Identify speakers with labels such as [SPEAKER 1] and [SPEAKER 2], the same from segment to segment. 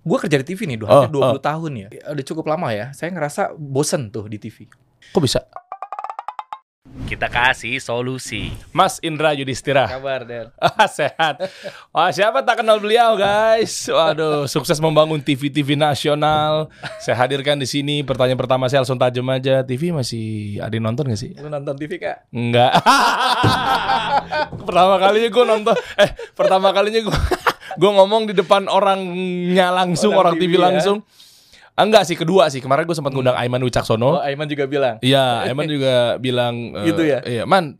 [SPEAKER 1] Gue kerja di TV nih, udah
[SPEAKER 2] Oh,
[SPEAKER 1] hampir 20 tahun ya. Udah cukup lama ya. Saya ngerasa bosen tuh di TV.
[SPEAKER 2] Kok bisa?
[SPEAKER 3] Kita kasih solusi.
[SPEAKER 2] Mas Indra Yudhistira.
[SPEAKER 1] Kabar, Den?
[SPEAKER 2] Ah, Sehat. Wah, siapa tak kenal beliau, guys? Waduh, sukses membangun TV-TV nasional. Saya hadirkan di sini. Pertanyaan pertama saya langsung tajam aja. TV masih ada yang nonton gak sih?
[SPEAKER 1] Lu nonton TV, Kak?
[SPEAKER 2] Enggak. pertama kalinya gue nonton. Eh, pertama kalinya gue gue ngomong di depan orangnya langsung, orang,
[SPEAKER 1] Orang
[SPEAKER 2] TV,
[SPEAKER 1] TV ya.
[SPEAKER 2] langsung. Ah, Enggak sih, kedua sih. Kemarin gue sempat ngundang Aiman Wicaksono.
[SPEAKER 1] Oh, Aiman juga bilang.
[SPEAKER 2] Iya, Aiman juga bilang eh,
[SPEAKER 1] Gitu ya?
[SPEAKER 2] Iya, man.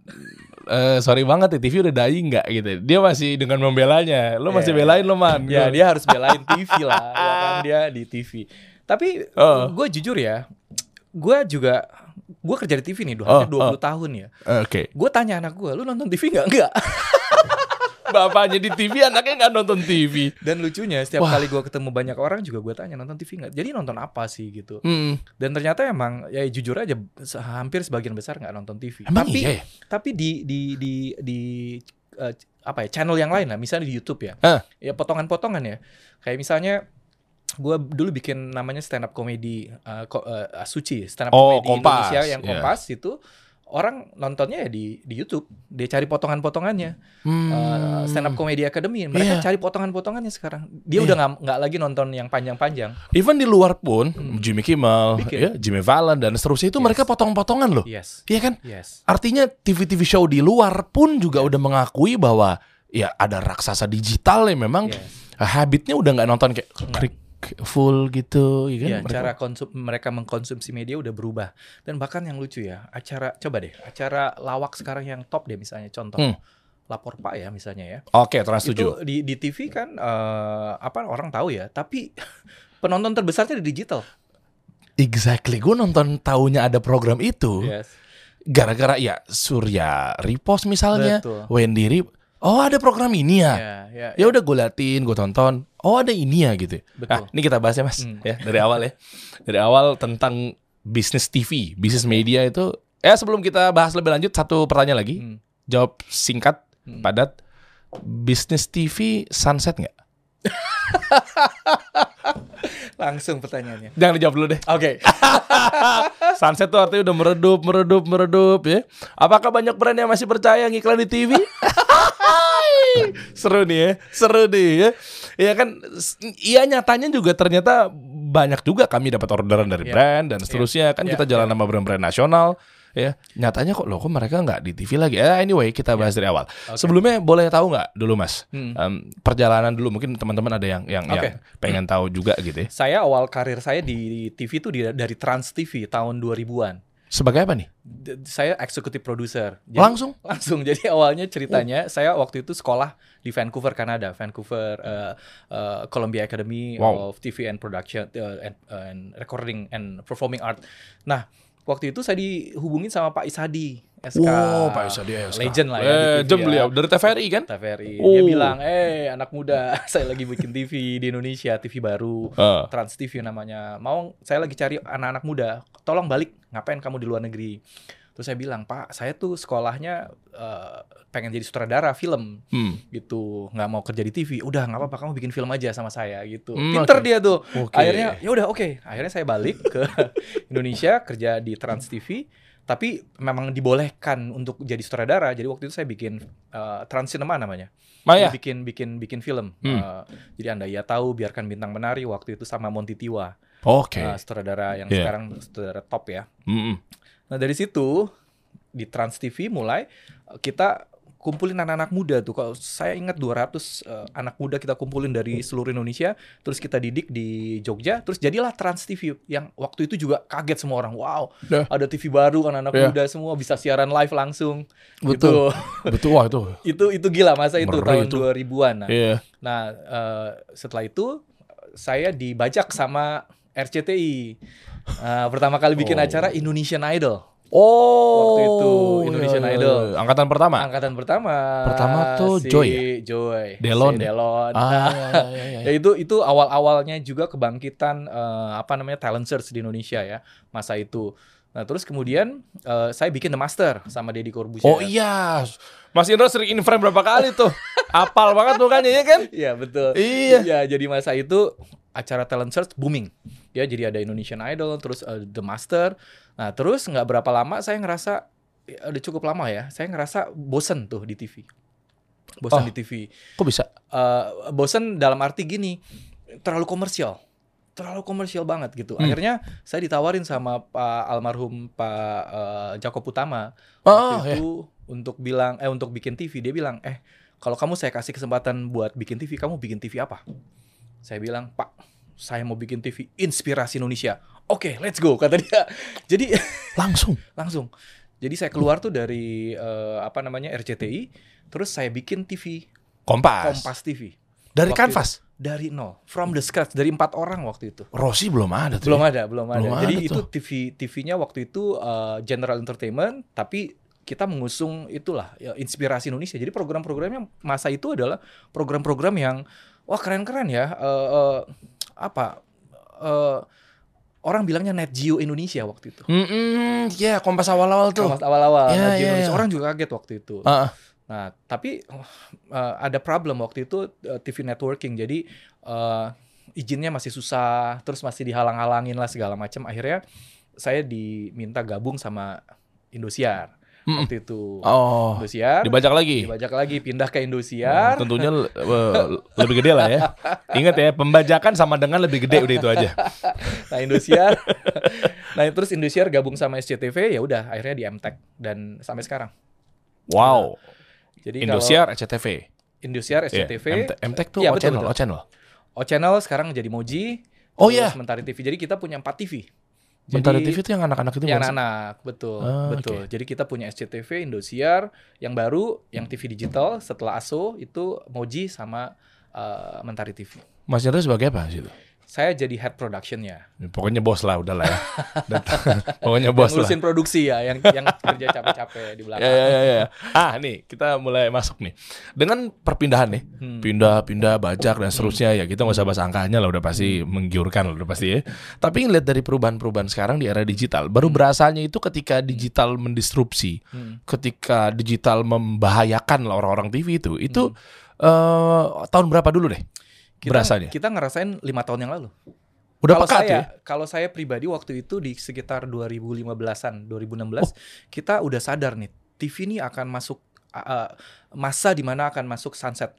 [SPEAKER 2] eh, sorry banget ya TV udah dying nggak gitu. Dia masih dengan membelanya. Lo masih
[SPEAKER 1] Iya.
[SPEAKER 2] belain lo man.
[SPEAKER 1] Ya,
[SPEAKER 2] Gua-
[SPEAKER 1] dia harus belain TV lah. ya kan dia di TV. Tapi
[SPEAKER 2] Oh.
[SPEAKER 1] gue jujur ya, gue juga gue kerja di TV nih, udah
[SPEAKER 2] Oh,
[SPEAKER 1] 20 tahun ya.
[SPEAKER 2] Eh, Oke.
[SPEAKER 1] Gue tanya anak gue, lu nonton TV nggak? Enggak.
[SPEAKER 2] Bapaknya di TV, anaknya nggak nonton TV.
[SPEAKER 1] Dan lucunya setiap
[SPEAKER 2] Wah.
[SPEAKER 1] kali gue ketemu banyak orang juga gue tanya nonton TV nggak? Jadi nonton apa sih gitu?
[SPEAKER 2] Hmm.
[SPEAKER 1] Dan ternyata emang ya jujur aja hampir sebagian besar nggak nonton TV.
[SPEAKER 2] Emang
[SPEAKER 1] tapi
[SPEAKER 2] iya ya?
[SPEAKER 1] tapi di di di di eh, apa ya channel yang lain lah, misalnya di YouTube ya.
[SPEAKER 2] Ah.
[SPEAKER 1] Ya potongan-potongan ya. Kayak misalnya gue dulu bikin namanya stand up comedy eh, ko- eh, Suci stand up
[SPEAKER 2] Oh,
[SPEAKER 1] comedy
[SPEAKER 2] Kompas,
[SPEAKER 1] Indonesia yang
[SPEAKER 2] iya.
[SPEAKER 1] Kompas itu orang nontonnya ya di di YouTube dia cari potongan-potongannya
[SPEAKER 2] Hmm.
[SPEAKER 1] Eh, stand up comedy academy mereka
[SPEAKER 2] Iya.
[SPEAKER 1] cari potongan-potongannya sekarang dia
[SPEAKER 2] Iya.
[SPEAKER 1] udah nggak nggak lagi nonton yang panjang-panjang
[SPEAKER 2] Even di luar pun, Jimmy Kimmel,
[SPEAKER 1] Bikin.
[SPEAKER 2] ya, Jimmy Fallon dan seterusnya itu
[SPEAKER 1] Yes.
[SPEAKER 2] mereka potong-potongan loh.
[SPEAKER 1] yes
[SPEAKER 2] Iya kan?
[SPEAKER 1] yes
[SPEAKER 2] Artinya TV-TV show di luar pun juga udah mengakui bahwa ya ada raksasa digital yang memang
[SPEAKER 1] yes
[SPEAKER 2] habitnya udah nggak nonton kayak klik full gitu, ya kan?
[SPEAKER 1] Ya,
[SPEAKER 2] Mereka-
[SPEAKER 1] cara konsum mereka mengkonsumsi media udah berubah. Dan bahkan yang lucu ya, acara coba deh, acara lawak sekarang yang top deh misalnya contoh.
[SPEAKER 2] Hmm.
[SPEAKER 1] Lapor Pak ya misalnya ya.
[SPEAKER 2] Oke, trans setuju.
[SPEAKER 1] Itu di di TV kan eh, apa orang tahu ya, tapi penonton terbesarnya di digital.
[SPEAKER 2] Exactly. Gue nonton taunya ada program itu
[SPEAKER 1] Yes.
[SPEAKER 2] gara-gara ya Surya repost misalnya,
[SPEAKER 1] Betul.
[SPEAKER 2] Wendy Rip. Oh ada program ini ya.
[SPEAKER 1] Ya, ya,
[SPEAKER 2] Ya udah gue liatin, gue tonton. Oh ada ini ya gitu.
[SPEAKER 1] Betul.
[SPEAKER 2] Nah, ini kita bahas ya mas,
[SPEAKER 1] Hmm.
[SPEAKER 2] ya dari awal ya. Dari awal tentang bisnis TV, bisnis media itu. Ya sebelum kita bahas lebih lanjut, satu pertanyaan lagi.
[SPEAKER 1] Hmm.
[SPEAKER 2] Jawab singkat,
[SPEAKER 1] Hmm.
[SPEAKER 2] padat. Bisnis TV sunset nggak?
[SPEAKER 1] Langsung pertanyaannya.
[SPEAKER 2] Jangan dijawab dulu deh.
[SPEAKER 1] Oke.
[SPEAKER 2] Sunset tuh artinya udah meredup, meredup, meredup ya. Apakah banyak brand yang masih percaya ngiklan di TV? seru nih ya, seru nih ya. Ya kan, iya nyatanya juga ternyata banyak juga kami dapat orderan dari
[SPEAKER 1] Iya.
[SPEAKER 2] brand dan seterusnya. Kan
[SPEAKER 1] Iya,
[SPEAKER 2] kita jalan sama brand-brand nasional. Ya, nyatanya kok loh kok mereka nggak di TV lagi. Eh, anyway, kita bahas dari awal. Sebelumnya boleh tahu nggak dulu Mas?
[SPEAKER 1] Hmm.
[SPEAKER 2] Em, perjalanan dulu mungkin teman-teman ada yang yang,
[SPEAKER 1] Oke.
[SPEAKER 2] yang pengen tahu juga gitu ya.
[SPEAKER 1] Saya awal karir saya di TV itu di- dari Trans TV tahun 2000-an.
[SPEAKER 2] Sebagai apa nih?
[SPEAKER 1] Saya eksekutif produser.
[SPEAKER 2] Langsung?
[SPEAKER 1] Langsung. Jadi awalnya ceritanya saya waktu itu sekolah di Vancouver, Kanada. Vancouver uh, uh, Columbia Academy
[SPEAKER 2] Wow.
[SPEAKER 1] of TV and Production uh, and, and Recording and Performing Art. Nah, waktu itu saya dihubungin sama Pak Isadi. SK.
[SPEAKER 2] Wow, Pak Isadi SK.
[SPEAKER 1] Legend lah ya.
[SPEAKER 2] Eh,
[SPEAKER 1] TV
[SPEAKER 2] jam
[SPEAKER 1] ya.
[SPEAKER 2] beliau dari TVRI kan?
[SPEAKER 1] TVRI.
[SPEAKER 2] Oh.
[SPEAKER 1] Dia bilang, eh anak muda, saya lagi bikin TV di Indonesia, TV baru.
[SPEAKER 2] Ah.
[SPEAKER 1] Trans TV namanya. Mau saya lagi cari anak-anak muda, tolong balik. Ngapain kamu di luar negeri? Terus saya bilang, Pak, saya tuh sekolahnya eh, pengen jadi sutradara film
[SPEAKER 2] Hmm.
[SPEAKER 1] gitu, nggak mau kerja di TV. Udah nggak apa-apa, kamu bikin film aja sama saya gitu.
[SPEAKER 2] Hmm,
[SPEAKER 1] Pinter
[SPEAKER 2] oke.
[SPEAKER 1] dia tuh.
[SPEAKER 2] Oke.
[SPEAKER 1] Akhirnya, ya udah oke. Akhirnya saya balik ke Indonesia kerja di Trans TV. Tapi memang dibolehkan untuk jadi sutradara. Jadi waktu itu saya bikin eh, Trans Cinema namanya.
[SPEAKER 2] Maya.
[SPEAKER 1] Jadi bikin bikin bikin film.
[SPEAKER 2] Hmm.
[SPEAKER 1] Eh, jadi anda ya tahu biarkan bintang menari waktu itu sama Monty Tiwa,
[SPEAKER 2] Oke.
[SPEAKER 1] eh, sutradara yang
[SPEAKER 2] Yeah.
[SPEAKER 1] sekarang sutradara top ya.
[SPEAKER 2] Mm-mm.
[SPEAKER 1] Nah dari situ di Trans TV mulai eh, kita kumpulin anak-anak muda tuh. Kalau saya ingat 200 eh, anak muda kita kumpulin dari seluruh Indonesia, terus kita didik di Jogja, terus jadilah Trans TV yang waktu itu juga kaget semua orang. Wow,
[SPEAKER 2] Dah.
[SPEAKER 1] ada TV baru anak-anak
[SPEAKER 2] Yeah.
[SPEAKER 1] muda semua bisa siaran live langsung.
[SPEAKER 2] Betul.
[SPEAKER 1] Gitu.
[SPEAKER 2] Betul wah itu.
[SPEAKER 1] itu itu gila masa itu
[SPEAKER 2] Ngeri
[SPEAKER 1] tahun
[SPEAKER 2] itu.
[SPEAKER 1] 2000-an. Nah,
[SPEAKER 2] Iya.
[SPEAKER 1] Nah, eh, setelah itu saya dibajak sama RCTI. Eh, pertama kali bikin
[SPEAKER 2] Oh.
[SPEAKER 1] acara Indonesian Idol.
[SPEAKER 2] Oh.
[SPEAKER 1] Waktu itu Indonesian
[SPEAKER 2] iya, iya,
[SPEAKER 1] Idol.
[SPEAKER 2] iya. Angkatan pertama.
[SPEAKER 1] Angkatan pertama.
[SPEAKER 2] Pertama tuh
[SPEAKER 1] si
[SPEAKER 2] Joy ya?
[SPEAKER 1] Joy.
[SPEAKER 2] Delon
[SPEAKER 1] Si? Delon.
[SPEAKER 2] Ah,
[SPEAKER 1] Nah,
[SPEAKER 2] iya, iya, iya.
[SPEAKER 1] ya itu itu awal-awalnya juga kebangkitan eh, apa namanya talent search di Indonesia ya masa itu. Nah terus kemudian eh, saya bikin The Master sama Deddy Corbuzier.
[SPEAKER 2] Oh iya. Mas Indra sering in-frame berapa kali tuh? Apal banget mukanya ya kan?
[SPEAKER 1] Iya betul.
[SPEAKER 2] Iya.
[SPEAKER 1] Iya, jadi masa itu acara talent search booming. Ya, jadi ada Indonesian Idol, terus eh, The Master. Nah, terus nggak berapa lama saya ngerasa ya, udah cukup lama ya. Saya ngerasa bosen tuh di TV. Bosen
[SPEAKER 2] Oh.
[SPEAKER 1] di TV.
[SPEAKER 2] Kok bisa?
[SPEAKER 1] Eh, bosen dalam arti gini, terlalu komersial. Terlalu komersial banget gitu.
[SPEAKER 2] Hmm.
[SPEAKER 1] Akhirnya saya ditawarin sama Pak almarhum Pak eh, Jakob Utama
[SPEAKER 2] Oh,
[SPEAKER 1] waktu
[SPEAKER 2] ya.
[SPEAKER 1] itu untuk bilang eh untuk bikin TV dia bilang eh kalau kamu saya kasih kesempatan buat bikin TV kamu bikin TV apa saya bilang pak saya mau bikin TV inspirasi Indonesia oke let's go kata dia jadi
[SPEAKER 2] Langsung.
[SPEAKER 1] langsung jadi saya keluar tuh dari eh, apa namanya RCTI terus saya bikin TV
[SPEAKER 2] Kompas.
[SPEAKER 1] Kompas TV
[SPEAKER 2] Dari
[SPEAKER 1] Waktu
[SPEAKER 2] kanvas.
[SPEAKER 1] dari nol from the scratch dari empat orang waktu itu
[SPEAKER 2] Rossi belum ada tuh.
[SPEAKER 1] belum
[SPEAKER 2] ya?
[SPEAKER 1] ada, belum ada.
[SPEAKER 2] Belum
[SPEAKER 1] Jadi
[SPEAKER 2] ada
[SPEAKER 1] itu
[SPEAKER 2] tuh.
[SPEAKER 1] TV TV-nya waktu itu uh, General Entertainment, tapi kita mengusung itulah ya, inspirasi Indonesia. Jadi program-programnya masa itu adalah program-program yang wah keren-keren ya. Uh, uh, apa? Uh, orang bilangnya Net Geo Indonesia waktu itu.
[SPEAKER 2] Mm-mm, ya Kompas awal-awal tuh.
[SPEAKER 1] Kalau awal-awal
[SPEAKER 2] Ya,
[SPEAKER 1] Net Geo
[SPEAKER 2] ya,
[SPEAKER 1] Indonesia.
[SPEAKER 2] ya.
[SPEAKER 1] Orang juga kaget waktu itu.
[SPEAKER 2] Ah, ah.
[SPEAKER 1] Nah, tapi uh, ada problem waktu itu uh, TV networking. Jadi uh, izinnya masih susah, terus masih dihalang-halangin lah segala macam. Akhirnya saya diminta gabung sama Indosiar
[SPEAKER 2] Mm-mm.
[SPEAKER 1] waktu itu.
[SPEAKER 2] Oh,
[SPEAKER 1] Indosiar
[SPEAKER 2] dibajak lagi.
[SPEAKER 1] dibajak lagi pindah ke Indosiar.
[SPEAKER 2] Oh, tentunya eh, lebih gede lah ya. Ingat ya, pembajakan sama dengan lebih gede udah itu aja.
[SPEAKER 1] Nah, Indosiar. nah, terus Indosiar gabung sama SCTV ya udah akhirnya di MTech dan sampai sekarang.
[SPEAKER 2] Wow.
[SPEAKER 1] Jadi
[SPEAKER 2] Indosiar, SCTV.
[SPEAKER 1] kalau Indosiar,
[SPEAKER 2] Iya,
[SPEAKER 1] SCTV,
[SPEAKER 2] MT- MTech tuh
[SPEAKER 1] Iya,
[SPEAKER 2] O
[SPEAKER 1] betul,
[SPEAKER 2] channel,
[SPEAKER 1] betul.
[SPEAKER 2] O channel.
[SPEAKER 1] O Channel sekarang jadi Moji.
[SPEAKER 2] Oh, iya.
[SPEAKER 1] Mentari TV. Jadi kita punya 4 TV.
[SPEAKER 2] Mentari TV tuh yang anak-anak itu
[SPEAKER 1] yang
[SPEAKER 2] sih?
[SPEAKER 1] anak-anak, betul,
[SPEAKER 2] Ah,
[SPEAKER 1] betul. Jadi kita punya SCTV, Indosiar, yang baru, yang TV digital setelah ASO itu Moji sama uh, Mentari TV.
[SPEAKER 2] Mas Chandra sebagai apa situ?
[SPEAKER 1] Saya jadi head productionnya,
[SPEAKER 2] Pokoknya bos lah, udah lah ya. Pokoknya bos lah.
[SPEAKER 1] ngurusin produksi ya, yang yang kerja capek-capek di belakang.
[SPEAKER 2] Ya, ya, ya, ya. Ah, nih kita mulai masuk nih. Dengan perpindahan nih,
[SPEAKER 1] Hmm.
[SPEAKER 2] pindah, pindah, bajak dan seterusnya ya kita nggak usah bahas angkanya lah, udah pasti menggiurkan lah, udah pasti ya. Tapi ngeliat dari perubahan-perubahan sekarang di era digital, baru berasanya itu ketika digital mendisrupsi,
[SPEAKER 1] Hmm.
[SPEAKER 2] ketika digital membahayakan lah orang-orang TV itu, itu eh, tahun berapa dulu deh?
[SPEAKER 1] Kita,
[SPEAKER 2] berasanya.
[SPEAKER 1] kita ngerasain lima tahun yang lalu.
[SPEAKER 2] Udah
[SPEAKER 1] kalau saya,
[SPEAKER 2] ya?
[SPEAKER 1] Kalau saya pribadi waktu itu di sekitar 2015-an, 2016, kita udah sadar nih, TV ini akan masuk uh, masa di mana akan masuk sunset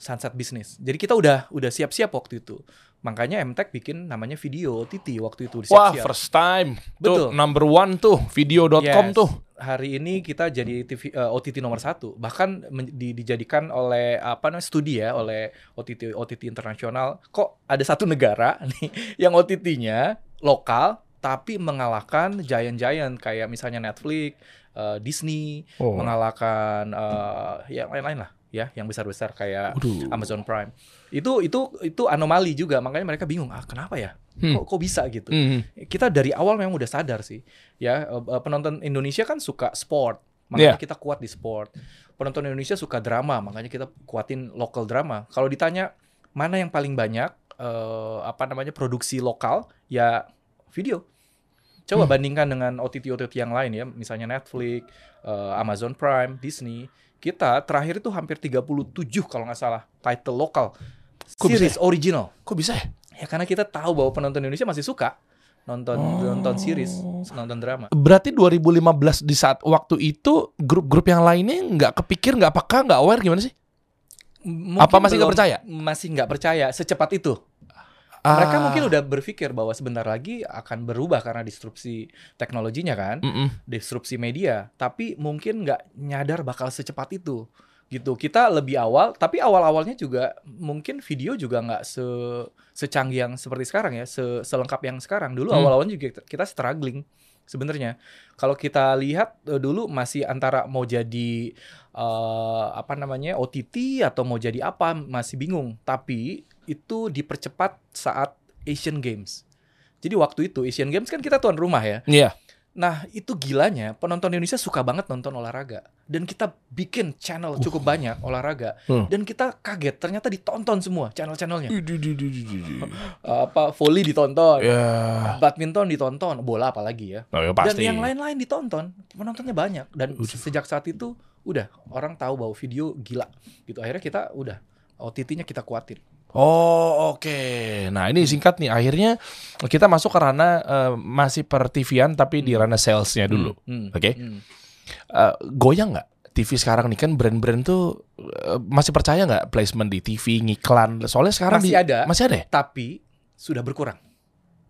[SPEAKER 1] sunset bisnis. Jadi kita udah udah siap-siap waktu itu. Makanya MTech bikin namanya video OTT waktu itu
[SPEAKER 2] Wah,
[SPEAKER 1] siap-siap.
[SPEAKER 2] first time.
[SPEAKER 1] Betul.
[SPEAKER 2] Tuh, number one tuh, video.com
[SPEAKER 1] Yes.
[SPEAKER 2] tuh.
[SPEAKER 1] Hari ini kita jadi TV eh, OTT nomor satu, bahkan di- dijadikan oleh apa namanya studi ya oleh OTT OTT internasional. Kok ada satu negara nih yang OTT-nya lokal tapi mengalahkan giant-giant kayak misalnya Netflix, eh, Disney,
[SPEAKER 2] Oh.
[SPEAKER 1] mengalahkan eh, yang lain-lain lah ya, yang besar-besar kayak
[SPEAKER 2] Waduh.
[SPEAKER 1] Amazon Prime. Itu itu itu anomali juga, makanya mereka bingung, ah kenapa ya?
[SPEAKER 2] Hmm.
[SPEAKER 1] Kok kok bisa gitu?
[SPEAKER 2] Hmm.
[SPEAKER 1] kita dari awal memang udah sadar sih ya eh, eh, penonton Indonesia kan suka sport makanya
[SPEAKER 2] Iya.
[SPEAKER 1] kita kuat di sport penonton Indonesia suka drama makanya kita kuatin local drama kalau ditanya mana yang paling banyak eh, apa namanya produksi lokal ya video coba
[SPEAKER 2] Hmm.
[SPEAKER 1] bandingkan dengan OTT OTT yang lain ya misalnya Netflix eh, Amazon Prime Disney kita terakhir itu hampir 37 kalau nggak salah title lokal
[SPEAKER 2] Kok bisa
[SPEAKER 1] series original
[SPEAKER 2] Kok bisa ya?
[SPEAKER 1] Ya karena kita tahu bahwa penonton Indonesia masih suka nonton
[SPEAKER 2] Oh.
[SPEAKER 1] nonton series, nonton drama.
[SPEAKER 2] Berarti 2015 di saat waktu itu grup-grup yang lainnya nggak kepikir, nggak peka, nggak aware gimana sih?
[SPEAKER 1] Mungkin
[SPEAKER 2] Apa masih nggak percaya?
[SPEAKER 1] Masih nggak percaya secepat itu.
[SPEAKER 2] Ah.
[SPEAKER 1] Mereka mungkin udah berpikir bahwa sebentar lagi akan berubah karena disrupsi teknologinya kan,
[SPEAKER 2] Mm-mm.
[SPEAKER 1] disrupsi media. Tapi mungkin nggak nyadar bakal secepat itu. Gitu. Kita lebih awal, tapi awal-awalnya juga mungkin video juga nggak se secanggih yang seperti sekarang ya, se selengkap yang sekarang. Dulu
[SPEAKER 2] Hmm.
[SPEAKER 1] awal-awalnya juga kita- struggling sebenarnya. Kalau kita lihat eh, dulu masih antara mau jadi eh, apa namanya OTT atau mau jadi apa masih bingung. Tapi itu dipercepat saat Asian Games. Jadi waktu itu Asian Games kan kita tuan rumah ya.
[SPEAKER 2] Iya.
[SPEAKER 1] Nah itu gilanya penonton Indonesia suka banget nonton olahraga dan kita bikin channel cukup banyak olahraga
[SPEAKER 2] Hmm.
[SPEAKER 1] dan kita kaget ternyata ditonton semua channel-channelnya
[SPEAKER 2] Ya.
[SPEAKER 1] apa volley ditonton
[SPEAKER 2] Ya.
[SPEAKER 1] badminton ditonton bola apalagi ya
[SPEAKER 2] Oh, ya
[SPEAKER 1] dan
[SPEAKER 2] pasti.
[SPEAKER 1] yang lain-lain ditonton penontonnya banyak dan
[SPEAKER 2] Udah.
[SPEAKER 1] sejak saat itu udah orang tahu bahwa video gila gitu akhirnya kita udah OTT-nya kita kuatin
[SPEAKER 2] Oh oke. Nah ini singkat nih. Akhirnya kita masuk ke ranah eh, masih per TV-an tapi di ranah salesnya dulu.
[SPEAKER 1] Hmm.
[SPEAKER 2] Oke.
[SPEAKER 1] Hmm.
[SPEAKER 2] Eh, goyang nggak TV sekarang nih kan brand-brand tuh eh, masih percaya nggak placement di TV ngiklan? Soalnya sekarang
[SPEAKER 1] Masih
[SPEAKER 2] di-
[SPEAKER 1] ada.
[SPEAKER 2] Masih ada. ya?
[SPEAKER 1] Tapi sudah berkurang.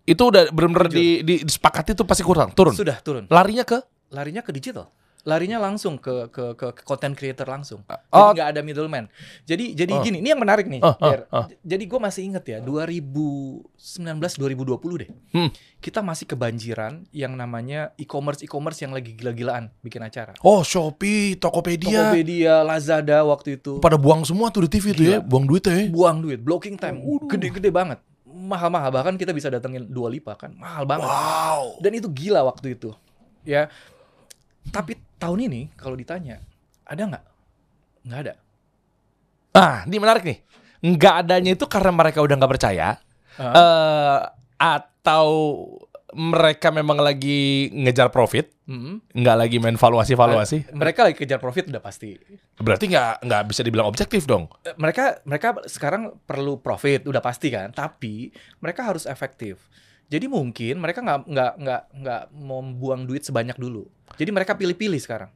[SPEAKER 2] Itu udah benar-benar di, di disepakati tuh pasti kurang, turun.
[SPEAKER 1] Sudah turun.
[SPEAKER 2] Larinya ke
[SPEAKER 1] Larinya ke digital. Larinya langsung ke ke ke ke content creator langsung.
[SPEAKER 2] Oh.
[SPEAKER 1] Jadi nggak ada middleman. Jadi jadi
[SPEAKER 2] Oh.
[SPEAKER 1] gini, ini yang menarik nih.
[SPEAKER 2] Oh, oh, oh.
[SPEAKER 1] Jadi gue masih inget ya 2019 2020 deh.
[SPEAKER 2] Hmm.
[SPEAKER 1] Kita masih kebanjiran yang namanya e-commerce e-commerce yang lagi gila-gilaan bikin acara.
[SPEAKER 2] Oh Shopee, Tokopedia,
[SPEAKER 1] Tokopedia, Lazada waktu itu
[SPEAKER 2] pada buang semua tuh di TV tuh ya, buang duit ya.
[SPEAKER 1] buang duit, blocking time, gede-gede banget. Mahal-mahal bahkan kita bisa datengin dua lipa kan. Mahal banget.
[SPEAKER 2] Wow.
[SPEAKER 1] Dan itu gila waktu itu. Ya. Tapi tahun ini kalau ditanya, ada nggak? Nggak ada.
[SPEAKER 2] Ah, ini menarik nih. Nggak adanya itu karena mereka udah nggak percaya,
[SPEAKER 1] Ah.
[SPEAKER 2] eh atau mereka memang lagi ngejar profit,
[SPEAKER 1] Mm-mm.
[SPEAKER 2] nggak lagi main valuasi-valuasi.
[SPEAKER 1] Mereka lagi kejar profit udah pasti.
[SPEAKER 2] Berarti nggak nggak bisa dibilang objektif dong.
[SPEAKER 1] Eh, Mereka mereka sekarang perlu profit udah pasti kan. Tapi mereka harus efektif. Jadi mungkin mereka nggak nggak nggak nggak membuang duit sebanyak dulu. Jadi mereka pilih-pilih sekarang.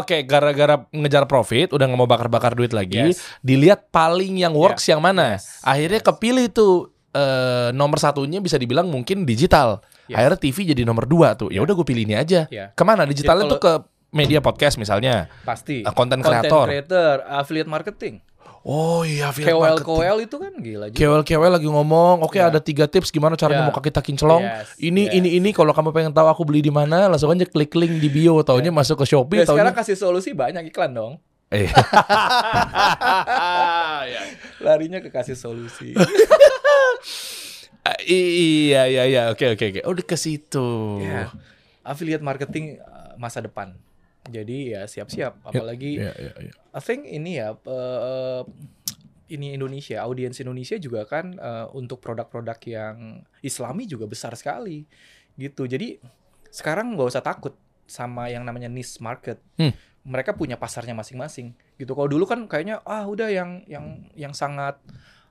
[SPEAKER 2] Oke, gara-gara ngejar profit, udah nggak mau bakar-bakar duit lagi,
[SPEAKER 1] Yes.
[SPEAKER 2] dilihat paling yang works yang mana.
[SPEAKER 1] Yes.
[SPEAKER 2] Akhirnya kepilih tuh eh, nomor satunya bisa dibilang mungkin digital.
[SPEAKER 1] Yes.
[SPEAKER 2] Akhirnya TV jadi nomor dua tuh. Ya udah gue pilih ini aja.
[SPEAKER 1] Ya,
[SPEAKER 2] Ke mana digitalnya
[SPEAKER 1] Jadi
[SPEAKER 2] tuh ke media podcast misalnya,
[SPEAKER 1] pasti.
[SPEAKER 2] Content creator.
[SPEAKER 1] creator, affiliate marketing.
[SPEAKER 2] Oh iya,
[SPEAKER 1] KOL KOL itu kan gila juga.
[SPEAKER 2] KOL KOL lagi ngomong, oke
[SPEAKER 1] Ya.
[SPEAKER 2] ada tiga tips gimana caranya
[SPEAKER 1] Ya.
[SPEAKER 2] mau kaki kinclong.
[SPEAKER 1] Yes,
[SPEAKER 2] Ini
[SPEAKER 1] yes.
[SPEAKER 2] ini ini kalau kamu pengen tahu aku beli di mana, langsung aja klik link di bio, taunya masuk ke Shopee,
[SPEAKER 1] Ya, sekarang kasih solusi banyak iklan dong.
[SPEAKER 2] Eh.
[SPEAKER 1] Larinya ke kasih solusi.
[SPEAKER 2] Ah, iya iya iya, oke oke oke. Oh, udah ke situ.
[SPEAKER 1] Ya, affiliate marketing uh, masa depan. Jadi ya siap-siap. Apalagi
[SPEAKER 2] Iya iya iya.
[SPEAKER 1] I think ini ya uh, ini Indonesia, audiens Indonesia juga kan uh, untuk produk-produk yang Islami juga besar sekali gitu. Jadi sekarang nggak usah takut sama yang namanya niche market.
[SPEAKER 2] Hmm.
[SPEAKER 1] Mereka punya pasarnya masing-masing gitu. Kalau dulu kan kayaknya ah udah yang yang yang sangat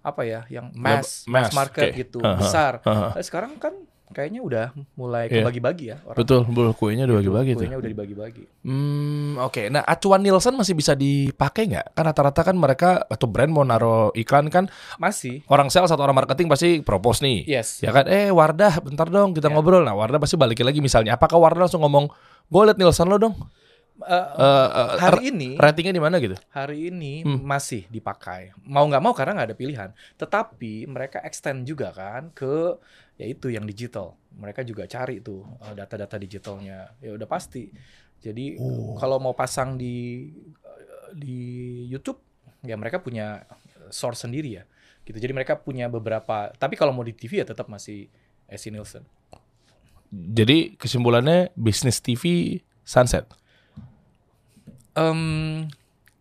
[SPEAKER 1] apa ya, yang mass,
[SPEAKER 2] mass,
[SPEAKER 1] mass market
[SPEAKER 2] oke.
[SPEAKER 1] gitu,
[SPEAKER 2] Aha,
[SPEAKER 1] besar.
[SPEAKER 2] aha.
[SPEAKER 1] Nah, sekarang kan kayaknya udah mulai
[SPEAKER 2] Iya.
[SPEAKER 1] kebagi-bagi ya orang.
[SPEAKER 2] Betul, betul. Kuenya udah bagi-bagi tuh.
[SPEAKER 1] Kuenya udah dibagi-bagi.
[SPEAKER 2] Hmm, oke. Nah, acuan Nielsen masih bisa dipakai nggak? Kan rata-rata kan mereka atau brand mau naruh iklan kan
[SPEAKER 1] Masih.
[SPEAKER 2] orang sales atau orang marketing pasti propose nih.
[SPEAKER 1] Yes.
[SPEAKER 2] Ya kan, eh Wardah, bentar dong kita
[SPEAKER 1] Ya.
[SPEAKER 2] ngobrol. Nah, Wardah pasti balikin lagi misalnya. Apakah Wardah langsung ngomong, gue liat Nielsen lo dong.
[SPEAKER 1] Uh,
[SPEAKER 2] Eh, eh,
[SPEAKER 1] hari ini
[SPEAKER 2] ratingnya di mana gitu?
[SPEAKER 1] hari ini
[SPEAKER 2] Hmm.
[SPEAKER 1] masih dipakai mau nggak mau karena nggak ada pilihan tetapi mereka extend juga kan ke yaitu yang digital. Mereka juga cari tuh uh, data-data digitalnya. Ya udah pasti. Jadi
[SPEAKER 2] Oh.
[SPEAKER 1] kalau mau pasang di uh, di YouTube ya mereka punya source sendiri ya. Gitu. Jadi mereka punya beberapa tapi kalau mau di TV ya tetap masih SC Nielsen.
[SPEAKER 2] Jadi kesimpulannya bisnis TV sunset.
[SPEAKER 1] Em,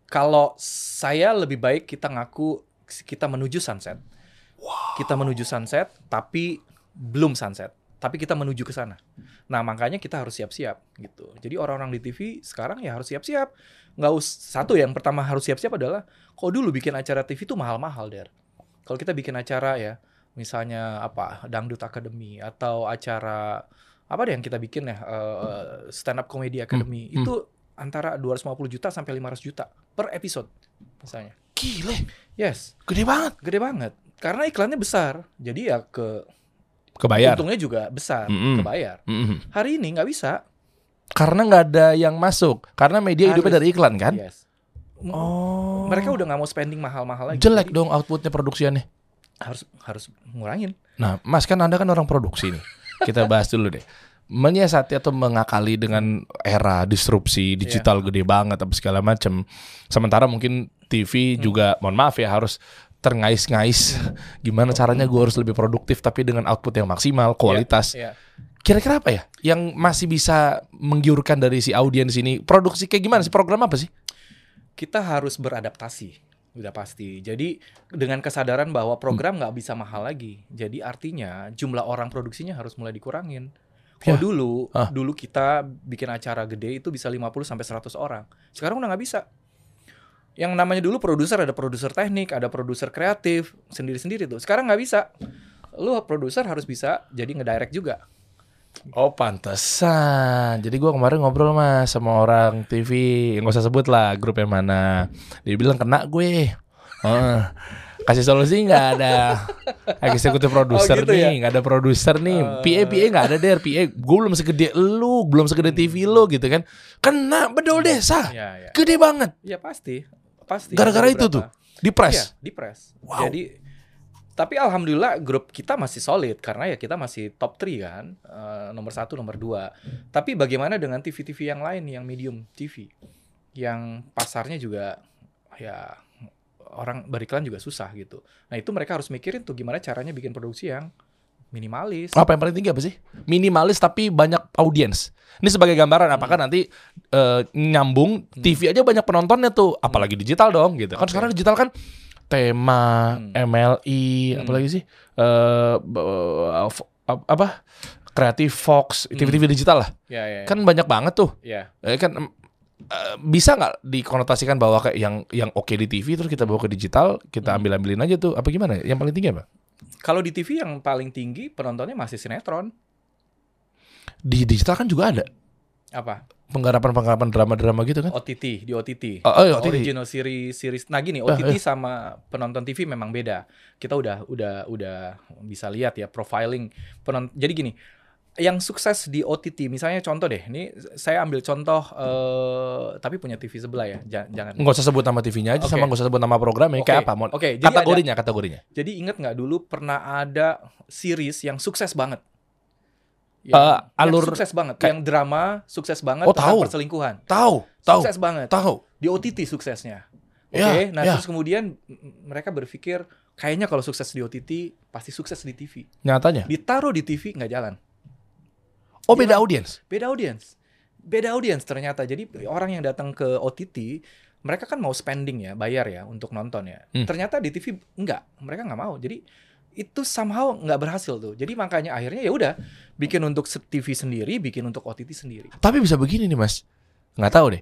[SPEAKER 1] kalau saya lebih baik kita ngaku kita menuju sunset. Kita menuju sunset, tapi belum sunset. Tapi kita menuju ke sana. Nah makanya kita harus siap-siap gitu. Jadi orang-orang di TV sekarang ya harus siap-siap. Nggak us satu yang pertama harus siap-siap adalah, kok dulu bikin acara TV itu mahal-mahal der. Kalau kita bikin acara ya, misalnya apa Dangdut Academy atau acara apa deh yang kita bikin ya eh, stand up comedy academy
[SPEAKER 2] hmm.
[SPEAKER 1] itu antara 250 juta sampai 500 juta per episode misalnya.
[SPEAKER 2] Gile,
[SPEAKER 1] Yes,
[SPEAKER 2] gede banget.
[SPEAKER 1] gede banget. Karena iklannya besar, jadi ya ke
[SPEAKER 2] Kebayar.
[SPEAKER 1] untungnya juga besar,
[SPEAKER 2] Mm-mm.
[SPEAKER 1] kebayar.
[SPEAKER 2] Mhm.
[SPEAKER 1] Hari ini nggak bisa.
[SPEAKER 2] Karena nggak ada yang masuk. Karena media hidupnya
[SPEAKER 1] Harus.
[SPEAKER 2] dari iklan kan?
[SPEAKER 1] Yes.
[SPEAKER 2] Oh.
[SPEAKER 1] Mereka udah nggak mau spending mahal-mahal lagi.
[SPEAKER 2] jelek
[SPEAKER 1] Jadi
[SPEAKER 2] dong outputnya produksiannya.
[SPEAKER 1] Harus harus ngurangin.
[SPEAKER 2] Nah, Mas kan Anda kan orang produksi nih. Kita bahas dulu deh. Menyiasati atau mengakali dengan era disrupsi digital gede banget apa segala macam. Sementara mungkin TV juga mohon maaf ya harus terngais-ngais gimana caranya gue harus lebih produktif tapi dengan output yang maksimal, kualitas.
[SPEAKER 1] Ya.
[SPEAKER 2] Kira-kira apa ya yang masih bisa menggiurkan dari si audiens ini? Produksi kayak gimana sih? Program apa sih?
[SPEAKER 1] Kita harus beradaptasi. Udah pasti. Jadi dengan kesadaran bahwa program nggak bisa mahal lagi. Jadi artinya jumlah orang produksinya harus mulai dikurangin. Kalau
[SPEAKER 2] Ya.
[SPEAKER 1] dulu,
[SPEAKER 2] Ah.
[SPEAKER 1] dulu kita bikin acara gede itu bisa 50 sampai 100 orang. Sekarang udah nggak bisa. Yang namanya dulu produser ada produser teknik, ada produser kreatif, sendiri-sendiri tuh. Sekarang nggak bisa. Lu produser harus bisa jadi ngedirect juga.
[SPEAKER 2] Oh pantesan. Jadi gua kemarin ngobrol mas sama orang TV, nggak usah sebut lah grup yang mana. Dia bilang kena gue. Heeh. kasih solusi nggak ada. Eksekutif produser
[SPEAKER 1] gitu ya?
[SPEAKER 2] nih, nggak ada produser nih. PA PA nggak ada der. PA gue belum segede lu, belum segede TV lu gitu kan. Kena bedol desa.
[SPEAKER 1] Ya, ya.
[SPEAKER 2] Gede banget.
[SPEAKER 1] Ya pasti, pasti.
[SPEAKER 2] Gara-gara itu tuh. Di press.
[SPEAKER 1] Iya, di press.
[SPEAKER 2] Wow.
[SPEAKER 1] Jadi tapi alhamdulillah grup kita masih solid karena ya kita masih top 3 kan, Eh, nomor satu, nomor dua. Tapi bagaimana dengan TV-TV yang lain yang medium TV, yang pasarnya juga ya orang beriklan juga susah gitu. Nah itu mereka harus mikirin tuh gimana caranya bikin produksi yang minimalis.
[SPEAKER 2] Apa yang paling tinggi apa sih? Minimalis tapi banyak audiens. Ini sebagai gambaran apakah
[SPEAKER 1] Hmm.
[SPEAKER 2] nanti eh, nyambung TV aja banyak penontonnya tuh, apalagi digital dong gitu. Kan
[SPEAKER 1] Oke.
[SPEAKER 2] sekarang digital kan tema,
[SPEAKER 1] Hmm.
[SPEAKER 2] MLI,
[SPEAKER 1] Hmm.
[SPEAKER 2] apalagi sih? Eh ap- apa? Kreatif Fox, TV-TV digital lah.
[SPEAKER 1] Ya, ya, ya.
[SPEAKER 2] Kan banyak banget tuh.
[SPEAKER 1] ya.
[SPEAKER 2] Eh, kan eh, bisa nggak dikonotasikan bahwa kayak yang yang oke di TV terus kita bawa ke digital, kita
[SPEAKER 1] Hmm.
[SPEAKER 2] ambil-ambilin aja tuh. Apa gimana? Yang paling tinggi apa?
[SPEAKER 1] Kalau di TV yang paling tinggi penontonnya masih sinetron.
[SPEAKER 2] Di digital kan juga ada
[SPEAKER 1] Apa?
[SPEAKER 2] penggarapan-penggarapan drama-drama gitu kan?
[SPEAKER 1] OTT di OTT.
[SPEAKER 2] Oh, oh, iya, OTT.
[SPEAKER 1] Original series series. Nah gini,
[SPEAKER 2] Ah,
[SPEAKER 1] OTT sama penonton TV memang beda. Kita udah udah udah bisa lihat ya profiling penonton. Jadi gini, yang sukses di OTT, misalnya contoh deh, ini saya ambil contoh eh tapi punya TV sebelah ya, jangan. jangan.
[SPEAKER 2] Nggak usah sebut nama TV-nya aja
[SPEAKER 1] Oke.
[SPEAKER 2] sama nggak usah sebut nama programnya. Kayak
[SPEAKER 1] Oke,
[SPEAKER 2] apa?
[SPEAKER 1] Oke, jadi
[SPEAKER 2] kategorinya, kategorinya.
[SPEAKER 1] Jadi inget nggak dulu pernah ada series yang sukses banget.
[SPEAKER 2] Eh,
[SPEAKER 1] yang
[SPEAKER 2] alur
[SPEAKER 1] sukses banget,
[SPEAKER 2] kayak-
[SPEAKER 1] yang drama sukses banget
[SPEAKER 2] Oh,
[SPEAKER 1] tentang
[SPEAKER 2] tahu.
[SPEAKER 1] perselingkuhan.
[SPEAKER 2] Tahu, tahu,
[SPEAKER 1] Sukses banget.
[SPEAKER 2] tahu.
[SPEAKER 1] di OTT suksesnya. Oke,
[SPEAKER 2] Ya,
[SPEAKER 1] nah
[SPEAKER 2] ya.
[SPEAKER 1] terus kemudian mereka berpikir kayaknya kalau sukses di OTT pasti sukses di TV.
[SPEAKER 2] Nyatanya.
[SPEAKER 1] Ditaruh di TV nggak jalan.
[SPEAKER 2] Oh, beda audiens.
[SPEAKER 1] Beda audiens. Beda audiens ternyata. Jadi orang yang datang ke OTT mereka kan mau spending ya, bayar ya untuk nonton ya.
[SPEAKER 2] Hmm.
[SPEAKER 1] Ternyata di TV enggak, mereka nggak mau. Jadi itu somehow nggak berhasil tuh. Jadi makanya akhirnya ya udah bikin untuk TV sendiri, bikin untuk OTT sendiri.
[SPEAKER 2] Tapi bisa begini nih, Mas. Nggak tahu deh.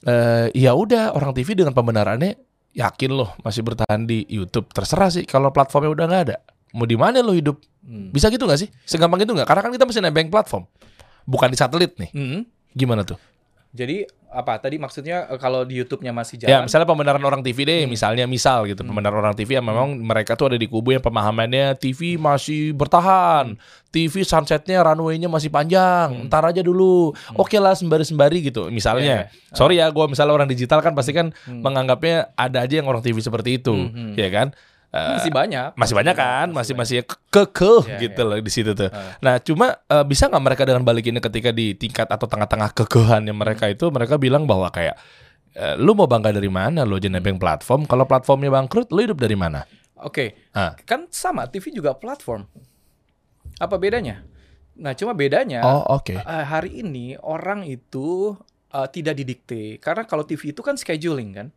[SPEAKER 2] Eh, ya udah orang TV dengan pembenarannya yakin loh masih bertahan di YouTube. Terserah sih kalau platformnya udah nggak ada. Mau di mana lo hidup?
[SPEAKER 1] Hmm.
[SPEAKER 2] Bisa gitu nggak sih? Segampang itu nggak? Karena kan kita mesti nebeng platform. Bukan di satelit nih.
[SPEAKER 1] Hmm.
[SPEAKER 2] Gimana tuh?
[SPEAKER 1] Jadi apa tadi maksudnya eh, kalau di YouTube-nya masih
[SPEAKER 2] Ya,
[SPEAKER 1] jalan?
[SPEAKER 2] misalnya pembenaran orang TV deh,
[SPEAKER 1] Hmm.
[SPEAKER 2] misalnya misal gitu, pembenaran orang TV yang memang mereka tuh ada di kubu yang pemahamannya TV masih bertahan, TV sunsetnya runway-nya masih panjang,
[SPEAKER 1] Hmm.
[SPEAKER 2] ntar aja dulu, oke lah sembari-sembari gitu, misalnya.
[SPEAKER 1] Iya, iya.
[SPEAKER 2] Sorry ya, gue misalnya orang digital kan pasti kan
[SPEAKER 1] Hmm.
[SPEAKER 2] menganggapnya ada aja yang orang TV seperti itu,
[SPEAKER 1] Hmm, hmm.
[SPEAKER 2] ya kan? Eh,
[SPEAKER 1] masih banyak.
[SPEAKER 2] masih banyak kan, masih
[SPEAKER 1] banyak.
[SPEAKER 2] masih kekeh
[SPEAKER 1] Iya,
[SPEAKER 2] gitu
[SPEAKER 1] iya.
[SPEAKER 2] loh di situ tuh.
[SPEAKER 1] Ah.
[SPEAKER 2] Nah, cuma eh, bisa nggak mereka dengan balikinnya ketika di tingkat atau tengah-tengah kekehannya mereka itu mereka bilang bahwa kayak eh, lu mau bangga dari mana lu aja nebeng platform kalau platformnya bangkrut lu hidup dari mana?
[SPEAKER 1] Oke,
[SPEAKER 2] Ah.
[SPEAKER 1] kan sama TV juga platform. Apa bedanya? Nah, cuma bedanya
[SPEAKER 2] Oh, oke.
[SPEAKER 1] eh, hari ini orang itu eh, tidak didikte karena kalau TV itu kan scheduling kan.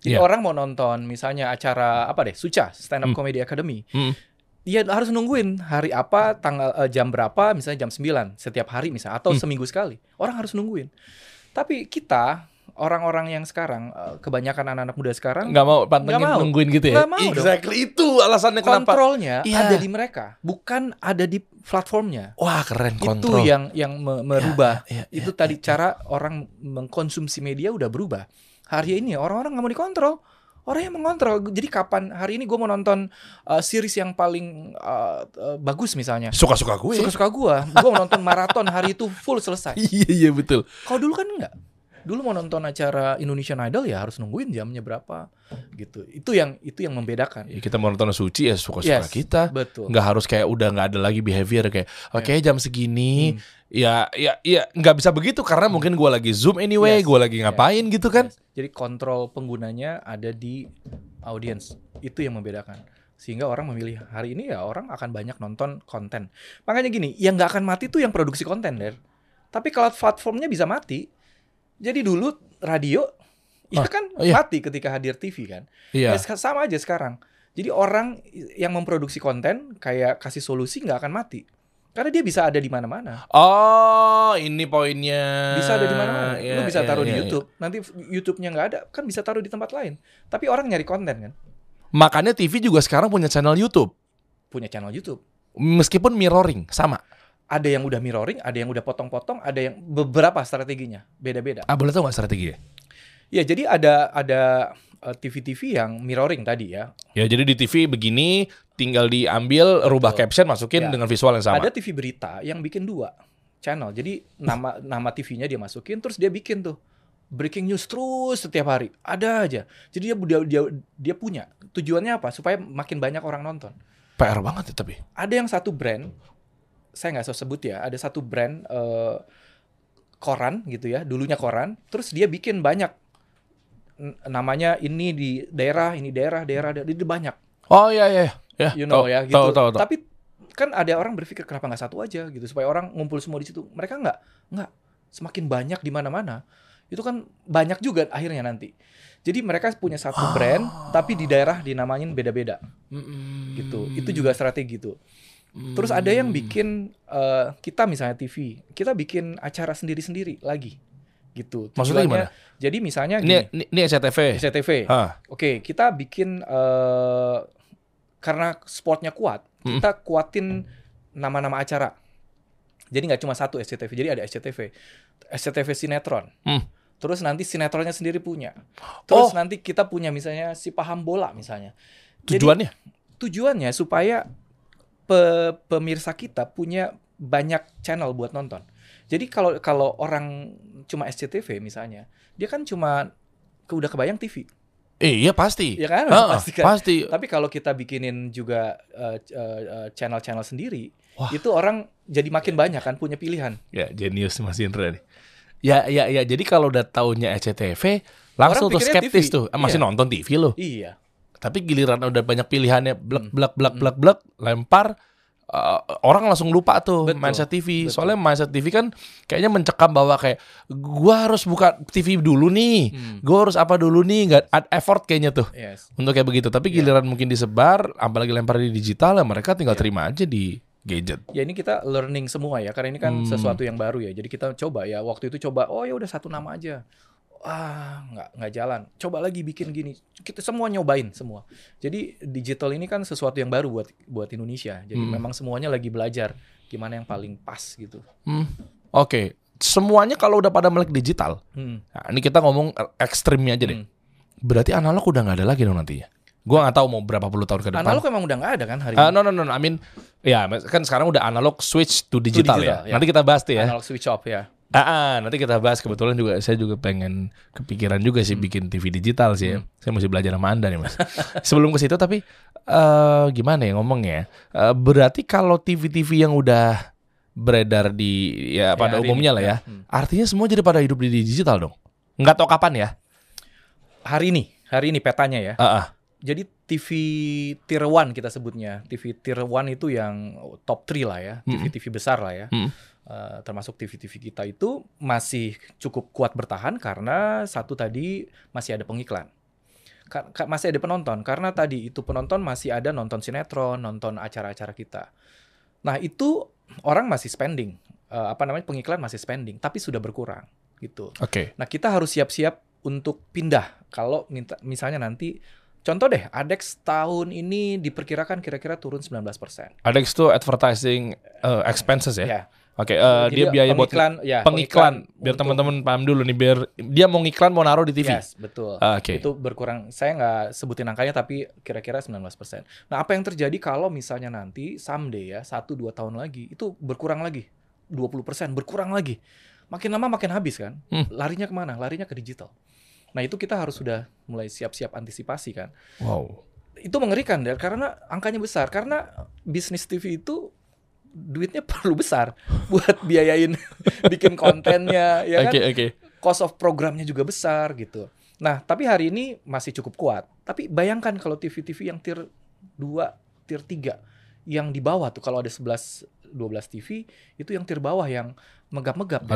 [SPEAKER 1] Jadi
[SPEAKER 2] Iya.
[SPEAKER 1] orang mau nonton misalnya acara apa deh, Suca Stand Up
[SPEAKER 2] Hmm.
[SPEAKER 1] Comedy Academy.
[SPEAKER 2] Hmm.
[SPEAKER 1] Dia harus nungguin hari apa, tanggal eh, jam berapa, misalnya jam 9 setiap hari misalnya atau
[SPEAKER 2] Hmm.
[SPEAKER 1] seminggu sekali. Orang harus nungguin. Tapi kita orang-orang yang sekarang eh, kebanyakan anak-anak muda sekarang
[SPEAKER 2] Nggak mau pantengin
[SPEAKER 1] Nggak mau.
[SPEAKER 2] nungguin gitu ya?
[SPEAKER 1] Nggak mau dong.
[SPEAKER 2] exactly itu alasannya kenapa.
[SPEAKER 1] kontrolnya
[SPEAKER 2] Iya.
[SPEAKER 1] ada di mereka, bukan ada di platformnya.
[SPEAKER 2] Wah, keren
[SPEAKER 1] Itu
[SPEAKER 2] kontrol.
[SPEAKER 1] yang yang me- merubah.
[SPEAKER 2] Iya, iya,
[SPEAKER 1] itu tadi cara orang mengkonsumsi media udah berubah. Hari ini orang-orang nggak mau dikontrol. Orang yang mengontrol. Jadi kapan hari ini gue mau nonton uh, series yang paling uh, uh, bagus misalnya.
[SPEAKER 2] Suka-suka gue.
[SPEAKER 1] Suka-suka gue. Gue mau nonton maraton hari itu full selesai.
[SPEAKER 2] Iya, iya betul.
[SPEAKER 1] Kalau dulu kan enggak. Dulu mau nonton acara Indonesian Idol ya harus nungguin jamnya berapa gitu. Itu yang itu yang membedakan.
[SPEAKER 2] Ya, kita mau nonton suci ya suka-suka
[SPEAKER 1] Yes,
[SPEAKER 2] kita.
[SPEAKER 1] Betul.
[SPEAKER 2] nggak harus kayak udah nggak ada lagi behavior kayak oke jam segini
[SPEAKER 1] Hmm.
[SPEAKER 2] Ya ya ya nggak bisa begitu karena mungkin gua lagi zoom anyway
[SPEAKER 1] Yes.
[SPEAKER 2] gua lagi ngapain gitu kan
[SPEAKER 1] Yes. Jadi kontrol penggunanya ada di audience. Itu yang membedakan. Sehingga orang memilih hari ini ya orang akan banyak nonton konten. Makanya gini, yang nggak akan mati tuh yang produksi konten, Der. Tapi kalau platformnya bisa mati. Jadi dulu radio ya
[SPEAKER 2] Ah,
[SPEAKER 1] kan
[SPEAKER 2] oh iya.
[SPEAKER 1] mati ketika hadir TV kan.
[SPEAKER 2] iya
[SPEAKER 1] Ya, sama aja sekarang. Jadi orang yang memproduksi konten kayak kasih solusi nggak akan mati. Karena dia bisa ada di mana-mana.
[SPEAKER 2] Oh, ini poinnya.
[SPEAKER 1] Bisa ada di mana-mana.
[SPEAKER 2] Iya,
[SPEAKER 1] Lu bisa
[SPEAKER 2] iya,
[SPEAKER 1] taruh
[SPEAKER 2] iya,
[SPEAKER 1] di
[SPEAKER 2] iya.
[SPEAKER 1] YouTube. Nanti YouTube-nya nggak ada, kan bisa taruh di tempat lain. Tapi orang nyari konten kan.
[SPEAKER 2] Makanya TV juga sekarang punya channel YouTube.
[SPEAKER 1] Punya channel YouTube.
[SPEAKER 2] Meskipun mirroring sama.
[SPEAKER 1] Ada yang udah mirroring, ada yang udah potong-potong, ada yang beberapa strateginya. Beda-beda.
[SPEAKER 2] Ah, boleh tahu nggak strateginya?
[SPEAKER 1] Ya, jadi ada ada TV-TV yang mirroring tadi ya.
[SPEAKER 2] Ya, jadi di TV begini, tinggal diambil, rubah caption, masukin
[SPEAKER 1] Ya.
[SPEAKER 2] dengan visual yang sama.
[SPEAKER 1] Ada TV berita yang bikin dua channel. Jadi nama nama TV-nya dia masukin terus dia bikin tuh breaking news terus setiap hari. Ada aja. Jadi dia dia dia, dia punya tujuannya apa? Supaya makin banyak orang nonton.
[SPEAKER 2] PR banget ya tapi.
[SPEAKER 1] Ada yang satu brand saya nggak sebut ya. Ada satu brand eh, koran gitu ya. Dulunya koran. Terus dia bikin banyak namanya ini di daerah, ini daerah, daerah, daerah. Dia banyak
[SPEAKER 2] Oh iya iya. Ya,
[SPEAKER 1] you know
[SPEAKER 2] tahu,
[SPEAKER 1] ya gitu.
[SPEAKER 2] Tahu tahu tahu.
[SPEAKER 1] Tapi kan ada orang berpikir kenapa nggak satu aja gitu supaya orang ngumpul semua di situ. Mereka nggak nggak semakin banyak di mana-mana. Itu kan banyak juga akhirnya nanti. Jadi mereka punya satu brand tapi di daerah dinamain beda-beda gitu. Itu juga strategi gitu. Terus ada yang bikin eh, kita misalnya TV, kita bikin acara sendiri-sendiri lagi gitu.
[SPEAKER 2] Maksudnya gimana?
[SPEAKER 1] Jadi misalnya
[SPEAKER 2] Ini
[SPEAKER 1] gini,
[SPEAKER 2] ini, ini SCTV.
[SPEAKER 1] SCTV. Oke, kita bikin eh karena sportnya kuat,
[SPEAKER 2] Mm.
[SPEAKER 1] kita kuatin nama-nama acara. Jadi nggak cuma satu SCTV, jadi ada SCTV, SCTV sinetron.
[SPEAKER 2] Hmm.
[SPEAKER 1] Terus nanti sinetronnya sendiri punya. Terus
[SPEAKER 2] Oh.
[SPEAKER 1] nanti kita punya misalnya si paham bola misalnya. Jadi,
[SPEAKER 2] Tujuannya?
[SPEAKER 1] tujuannya supaya pe- pemirsa kita punya banyak channel buat nonton. Jadi kalau kalau orang cuma SCTV misalnya, dia kan cuma ke udah kebayang TV.
[SPEAKER 2] Eh, iya pasti.
[SPEAKER 1] Ya kan?
[SPEAKER 2] Ah,
[SPEAKER 1] Pasti kan.
[SPEAKER 2] pasti.
[SPEAKER 1] Tapi kalau kita bikinin juga eh, eh, channel-channel sendiri,
[SPEAKER 2] Wah.
[SPEAKER 1] itu orang jadi makin banyak kan punya pilihan.
[SPEAKER 2] Ya, jenius Mas Indra nih. Ya, ya, ya. Jadi kalau udah taunya SCTV, langsung
[SPEAKER 1] Orang
[SPEAKER 2] tuh skeptis
[SPEAKER 1] TV.
[SPEAKER 2] tuh. Ah, masih
[SPEAKER 1] Iya.
[SPEAKER 2] nonton TV loh.
[SPEAKER 1] Iya.
[SPEAKER 2] Tapi giliran udah banyak pilihannya, blek,
[SPEAKER 1] Hmm.
[SPEAKER 2] blek, blek,
[SPEAKER 1] Hmm.
[SPEAKER 2] blek, blek, lempar, uh, orang langsung lupa tuh
[SPEAKER 1] Betul.
[SPEAKER 2] mindset TV.
[SPEAKER 1] Betul.
[SPEAKER 2] Soalnya mindset TV kan kayaknya mencekam bahwa kayak gua harus buka TV dulu nih,
[SPEAKER 1] Hmm.
[SPEAKER 2] gua harus apa dulu nih, nggak ada effort kayaknya tuh
[SPEAKER 1] Yes.
[SPEAKER 2] untuk kayak begitu. Tapi
[SPEAKER 1] Iya.
[SPEAKER 2] giliran mungkin disebar, apalagi lempar di digital ya mereka tinggal
[SPEAKER 1] Iya.
[SPEAKER 2] terima aja di gadget.
[SPEAKER 1] Ya ini kita learning semua ya, karena ini kan
[SPEAKER 2] Hmm.
[SPEAKER 1] sesuatu yang baru ya. Jadi kita coba ya. Waktu itu coba, oh ya udah satu nama aja. Wah, nggak nggak jalan. Coba lagi bikin gini. Kita semua nyobain semua. Jadi digital ini kan sesuatu yang baru buat buat Indonesia. Jadi
[SPEAKER 2] Hmm.
[SPEAKER 1] memang semuanya lagi belajar gimana yang paling pas gitu.
[SPEAKER 2] Hmm. Oke, semuanya kalau udah pada melek digital,
[SPEAKER 1] Hmm.
[SPEAKER 2] nah, ini kita ngomong ekstrimnya aja deh.
[SPEAKER 1] Hmm.
[SPEAKER 2] Berarti analog udah nggak ada lagi dong nantinya. Gua nggak tahu mau berapa puluh tahun ke depan.
[SPEAKER 1] Analog emang udah nggak ada kan hari
[SPEAKER 2] Ah,
[SPEAKER 1] ini?
[SPEAKER 2] no no no, no. I mean ya kan sekarang udah analog switch to digital,
[SPEAKER 1] digital,
[SPEAKER 2] ya.
[SPEAKER 1] ya.
[SPEAKER 2] Nanti kita bahas tuh ya.
[SPEAKER 1] Analog switch off ya.
[SPEAKER 2] Ah, ah, nanti kita bahas kebetulan juga saya juga pengen kepikiran juga sih bikin TV digital sih ya. Saya mesti belajar sama Anda nih, Mas. Sebelum ke situ tapi eh gimana ya ngomongnya? Eh, berarti kalau TV-TV yang udah beredar di ya pada
[SPEAKER 1] hari
[SPEAKER 2] umumnya
[SPEAKER 1] ini,
[SPEAKER 2] lah ya,
[SPEAKER 1] ya. Hmm.
[SPEAKER 2] artinya semua jadi pada hidup di digital dong. Nggak tahu kapan ya?
[SPEAKER 1] Hari ini, hari ini petanya ya.
[SPEAKER 2] Ah, ah.
[SPEAKER 1] Jadi TV tier 1 kita sebutnya. TV tier 1 itu yang top 3 lah ya. TV-TV besar lah ya.
[SPEAKER 2] Mm.
[SPEAKER 1] Eh, termasuk TV-TV kita itu masih cukup kuat bertahan karena satu tadi masih ada pengiklan. Ka- ka- masih ada penonton karena tadi itu penonton masih ada nonton sinetron, nonton acara-acara kita. Nah, itu orang masih spending. Eh, apa namanya? pengiklan masih spending, tapi sudah berkurang gitu.
[SPEAKER 2] Oke.
[SPEAKER 1] Nah, kita harus siap-siap untuk pindah kalau minta misalnya nanti contoh deh, Adex tahun ini diperkirakan kira-kira turun 19%.
[SPEAKER 2] Adex itu advertising eh, expenses ya.
[SPEAKER 1] Ya.
[SPEAKER 2] Oke, eh,
[SPEAKER 1] Jadi
[SPEAKER 2] dia biaya buat
[SPEAKER 1] pengiklan, ya,
[SPEAKER 2] pengiklan biar
[SPEAKER 1] untuk-
[SPEAKER 2] teman-teman paham dulu nih biar dia mau ngiklan mau naruh di TV.
[SPEAKER 1] Yes, betul.
[SPEAKER 2] Ah, Oke.
[SPEAKER 1] Itu berkurang. Saya nggak sebutin angkanya tapi kira-kira 19%. Nah, apa yang terjadi kalau misalnya nanti someday ya, 1 2 tahun lagi itu berkurang lagi. 20% berkurang lagi. Makin lama makin habis kan?
[SPEAKER 2] Hmm.
[SPEAKER 1] Larinya ke mana? Larinya ke digital. Nah, itu kita harus sudah mulai siap-siap antisipasi kan.
[SPEAKER 2] Wow.
[SPEAKER 1] Itu mengerikan Dan karena angkanya besar karena bisnis TV itu duitnya perlu besar buat biayain bikin kontennya ya kan
[SPEAKER 2] Oke, oke.
[SPEAKER 1] cost of programnya juga besar gitu. Nah, tapi hari ini masih cukup kuat. Tapi bayangkan kalau TV-TV yang tier 2, tier 3 yang di bawah tuh kalau ada 11 12 TV itu yang tier bawah yang megap-megap ya.